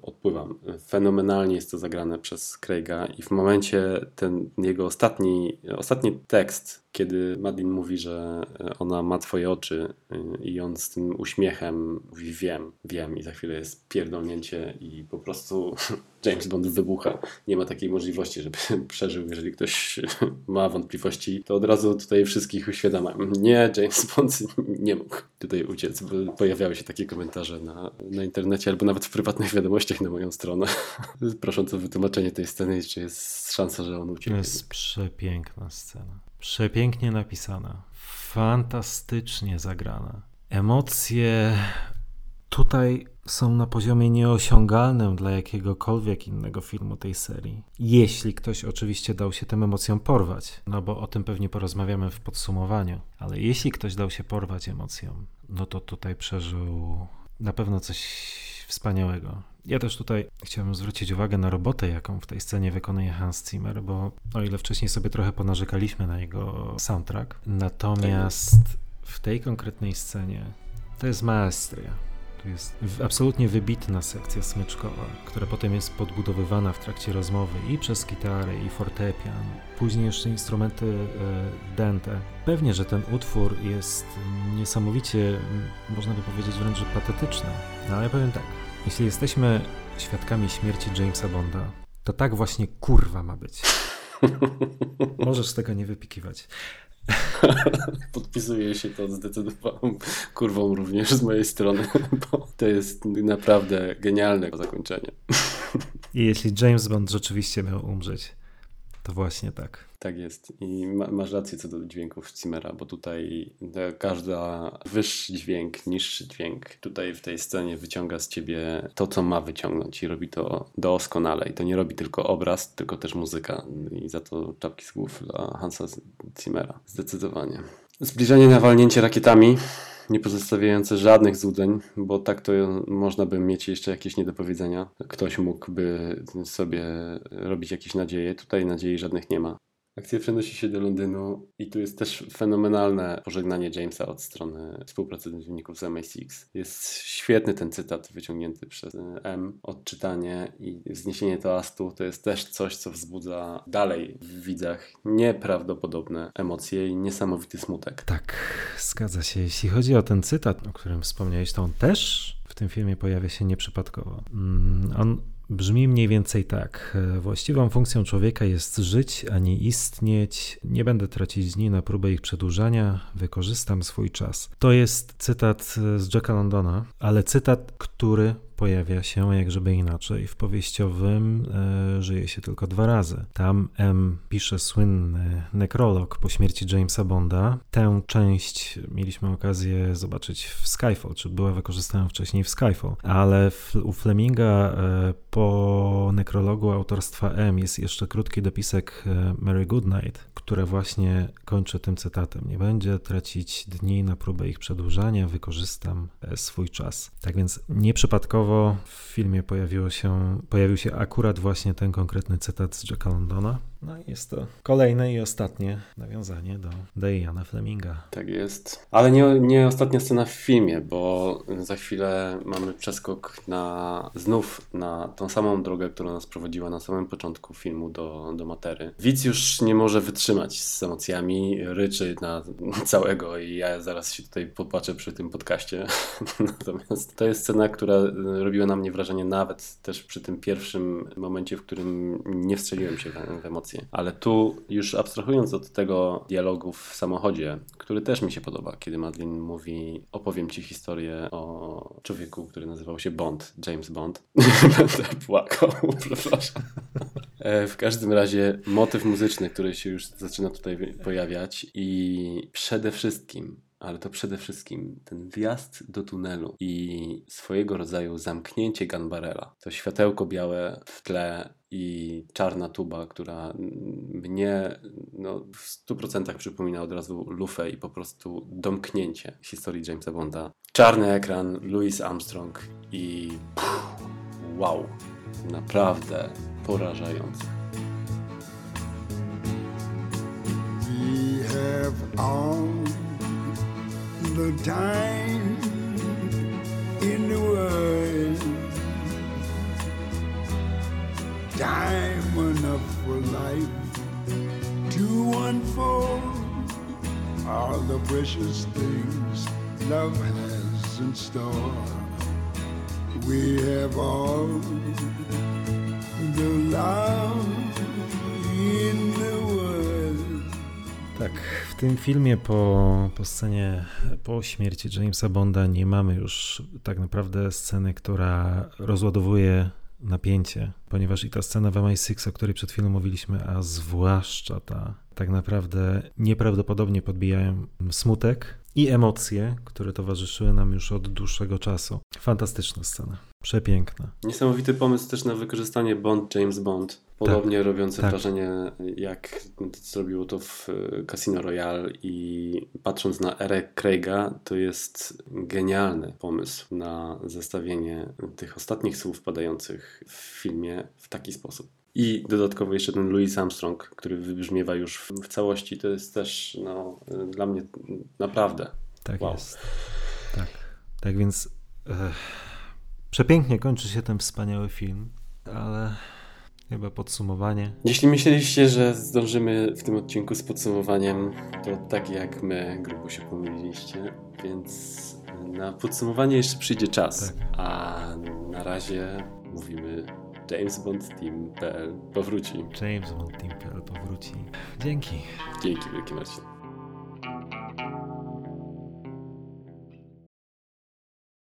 odpływam. Fenomenalnie jest to zagrane przez Craiga i w momencie ten jego ostatni, ostatni tekst, kiedy Madlin mówi, że ona ma twoje oczy i on z tym uśmiechem mówi wiem, wiem i za chwilę jest pierdolnięcie i po prostu James Bond wybucha. Nie ma takiej możliwości, żeby przeżył. Jeżeli ktoś ma wątpliwości, to od razu tutaj wszystkich uświadamiam. Nie, James Bond nie mógł tutaj uciec, bo pojawiały się takie komentarze na, na internecie albo nawet w prywatnych wiadomościach na moją stronę, prosząc o wytłumaczenie tej sceny, czy jest szansa, że on ucieknie. To jest przepiękna scena. Przepięknie napisana. Fantastycznie zagrana. Emocje tutaj są na poziomie nieosiągalnym dla jakiegokolwiek innego filmu tej serii. Jeśli ktoś oczywiście dał się tym emocjom porwać, no bo o tym pewnie porozmawiamy w podsumowaniu, ale jeśli ktoś dał się porwać emocjom, no to tutaj przeżył na pewno coś wspaniałego. Ja też tutaj chciałem zwrócić uwagę na robotę, jaką w tej scenie wykonuje Hans Zimmer, bo o ile wcześniej sobie trochę ponarzekaliśmy na jego soundtrack, natomiast w tej konkretnej scenie to jest maestria. To jest absolutnie wybitna sekcja smyczkowa, która potem jest podbudowywana w trakcie rozmowy i przez gitarę, i fortepian, później jeszcze instrumenty e, dente. Pewnie, że ten utwór jest niesamowicie, można by powiedzieć wręcz patetyczny, no, ale powiem tak, jeśli jesteśmy świadkami śmierci Jamesa Bonda, to tak właśnie kurwa ma być. Możesz tego nie wypikiwać. Podpisuję się to zdecydowaną kurwą również z mojej strony, bo to jest naprawdę genialne zakończenie. I jeśli James Bond rzeczywiście miał umrzeć, to właśnie tak. Tak jest. I ma, masz rację co do dźwięków Zimmera, bo tutaj każda wyższy dźwięk, niższy dźwięk tutaj w tej scenie wyciąga z ciebie to, co ma wyciągnąć i robi to doskonale. I to nie robi tylko obraz, tylko też muzyka. I za to czapki z głów dla Hansa Zimmera. Zdecydowanie. Zbliżenie na walnięcie rakietami nie pozostawiające żadnych złudzeń, bo tak to można by mieć jeszcze jakieś niedopowiedzenia. Ktoś mógłby sobie robić jakieś nadzieje. Tutaj nadziei żadnych nie ma. Akcja przenosi się do Londynu i tu jest też fenomenalne pożegnanie Jamesa od strony współpracowników z MI6. Jest świetny ten cytat wyciągnięty przez M, odczytanie i wzniesienie toastu to jest też coś, co wzbudza dalej w widzach nieprawdopodobne emocje i niesamowity smutek. Tak, zgadza się. Jeśli chodzi o ten cytat, o którym wspomniałeś, to on też w tym filmie pojawia się nieprzypadkowo. Mm, on Brzmi mniej więcej tak. Właściwą funkcją człowieka jest żyć, a nie istnieć. Nie będę tracić dni na próbę ich przedłużania, wykorzystam swój czas. To jest cytat z Jacka Londona, ale cytat, który pojawia się jak żeby inaczej. W powieściowym e, żyje się tylko dwa razy. Tam M pisze słynny nekrolog po śmierci Jamesa Bonda. Tę część mieliśmy okazję zobaczyć w Skyfall, czy była wykorzystana wcześniej w Skyfall, ale w, u Fleminga e, po nekrologu autorstwa M jest jeszcze krótki dopisek e, Mary Goodnight, które właśnie kończy tym cytatem. Nie będzie tracić dni na próbę ich przedłużania, wykorzystam e, swój czas. Tak więc nieprzypadkowo w filmie pojawiło się, pojawił się akurat właśnie ten konkretny cytat z Jacka Londona. No i jest to kolejne i ostatnie nawiązanie do Diana Fleminga. Tak jest. Ale nie, nie ostatnia scena w filmie, bo za chwilę mamy przeskok na znów na tą samą drogę, która nas prowadziła na samym początku filmu do, do matery. Widz już nie może wytrzymać z emocjami, ryczy na całego i ja zaraz się tutaj popłaczę przy tym podcaście. Natomiast to jest scena, która robiła na mnie wrażenie nawet też przy tym pierwszym momencie, w którym nie wstrzeliłem się w, w emocje ale tu już abstrahując od tego dialogu w samochodzie, który też mi się podoba, kiedy Madeline mówi, opowiem ci historię o człowieku, który nazywał się Bond, James Bond. Będę płakał, przepraszam. E, w każdym razie motyw muzyczny, który się już zaczyna tutaj pojawiać i przede wszystkim ale to przede wszystkim ten wjazd do tunelu i swojego rodzaju zamknięcie Gunbarela. To światełko białe w tle i czarna tuba, która mnie no, w 100% przypomina od razu lufę i po prostu domknięcie historii Jamesa Bonda. Czarny ekran, Louis Armstrong i pff, wow, naprawdę porażające. We have the time in the world. Time enough for life to unfold all the precious things love has in store. We have all the love in the. Tak, w tym filmie po, po scenie, po śmierci Jamesa Bonda nie mamy już tak naprawdę sceny, która rozładowuje napięcie, ponieważ i ta scena w MI6, o której przed chwilą mówiliśmy, a zwłaszcza ta tak naprawdę nieprawdopodobnie podbijają smutek i emocje, które towarzyszyły nam już od dłuższego czasu. Fantastyczna scena, przepiękna. Niesamowity pomysł też na wykorzystanie Bond, James Bond. Podobnie Tak, robiące tak. wrażenie, jak zrobiło to w e, Casino Royale i patrząc na erę Craiga, to jest genialny pomysł na zestawienie tych ostatnich słów padających w filmie w taki sposób. I dodatkowo jeszcze ten Louis Armstrong, który wybrzmiewa już w, całości, to jest też no, dla mnie naprawdę Tak Wow. jest. Tak. Tak więc eh, przepięknie kończy się ten wspaniały film, ale chyba podsumowanie. Jeśli myśleliście, że zdążymy w tym odcinku z podsumowaniem, to tak jak my grubo się pomyliliście, więc na podsumowanie jeszcze przyjdzie czas. Tak. A na razie mówimy jamesbondteam.pl powróci. James Bond Team powróci. Dzięki. Dzięki wielkie Marcin.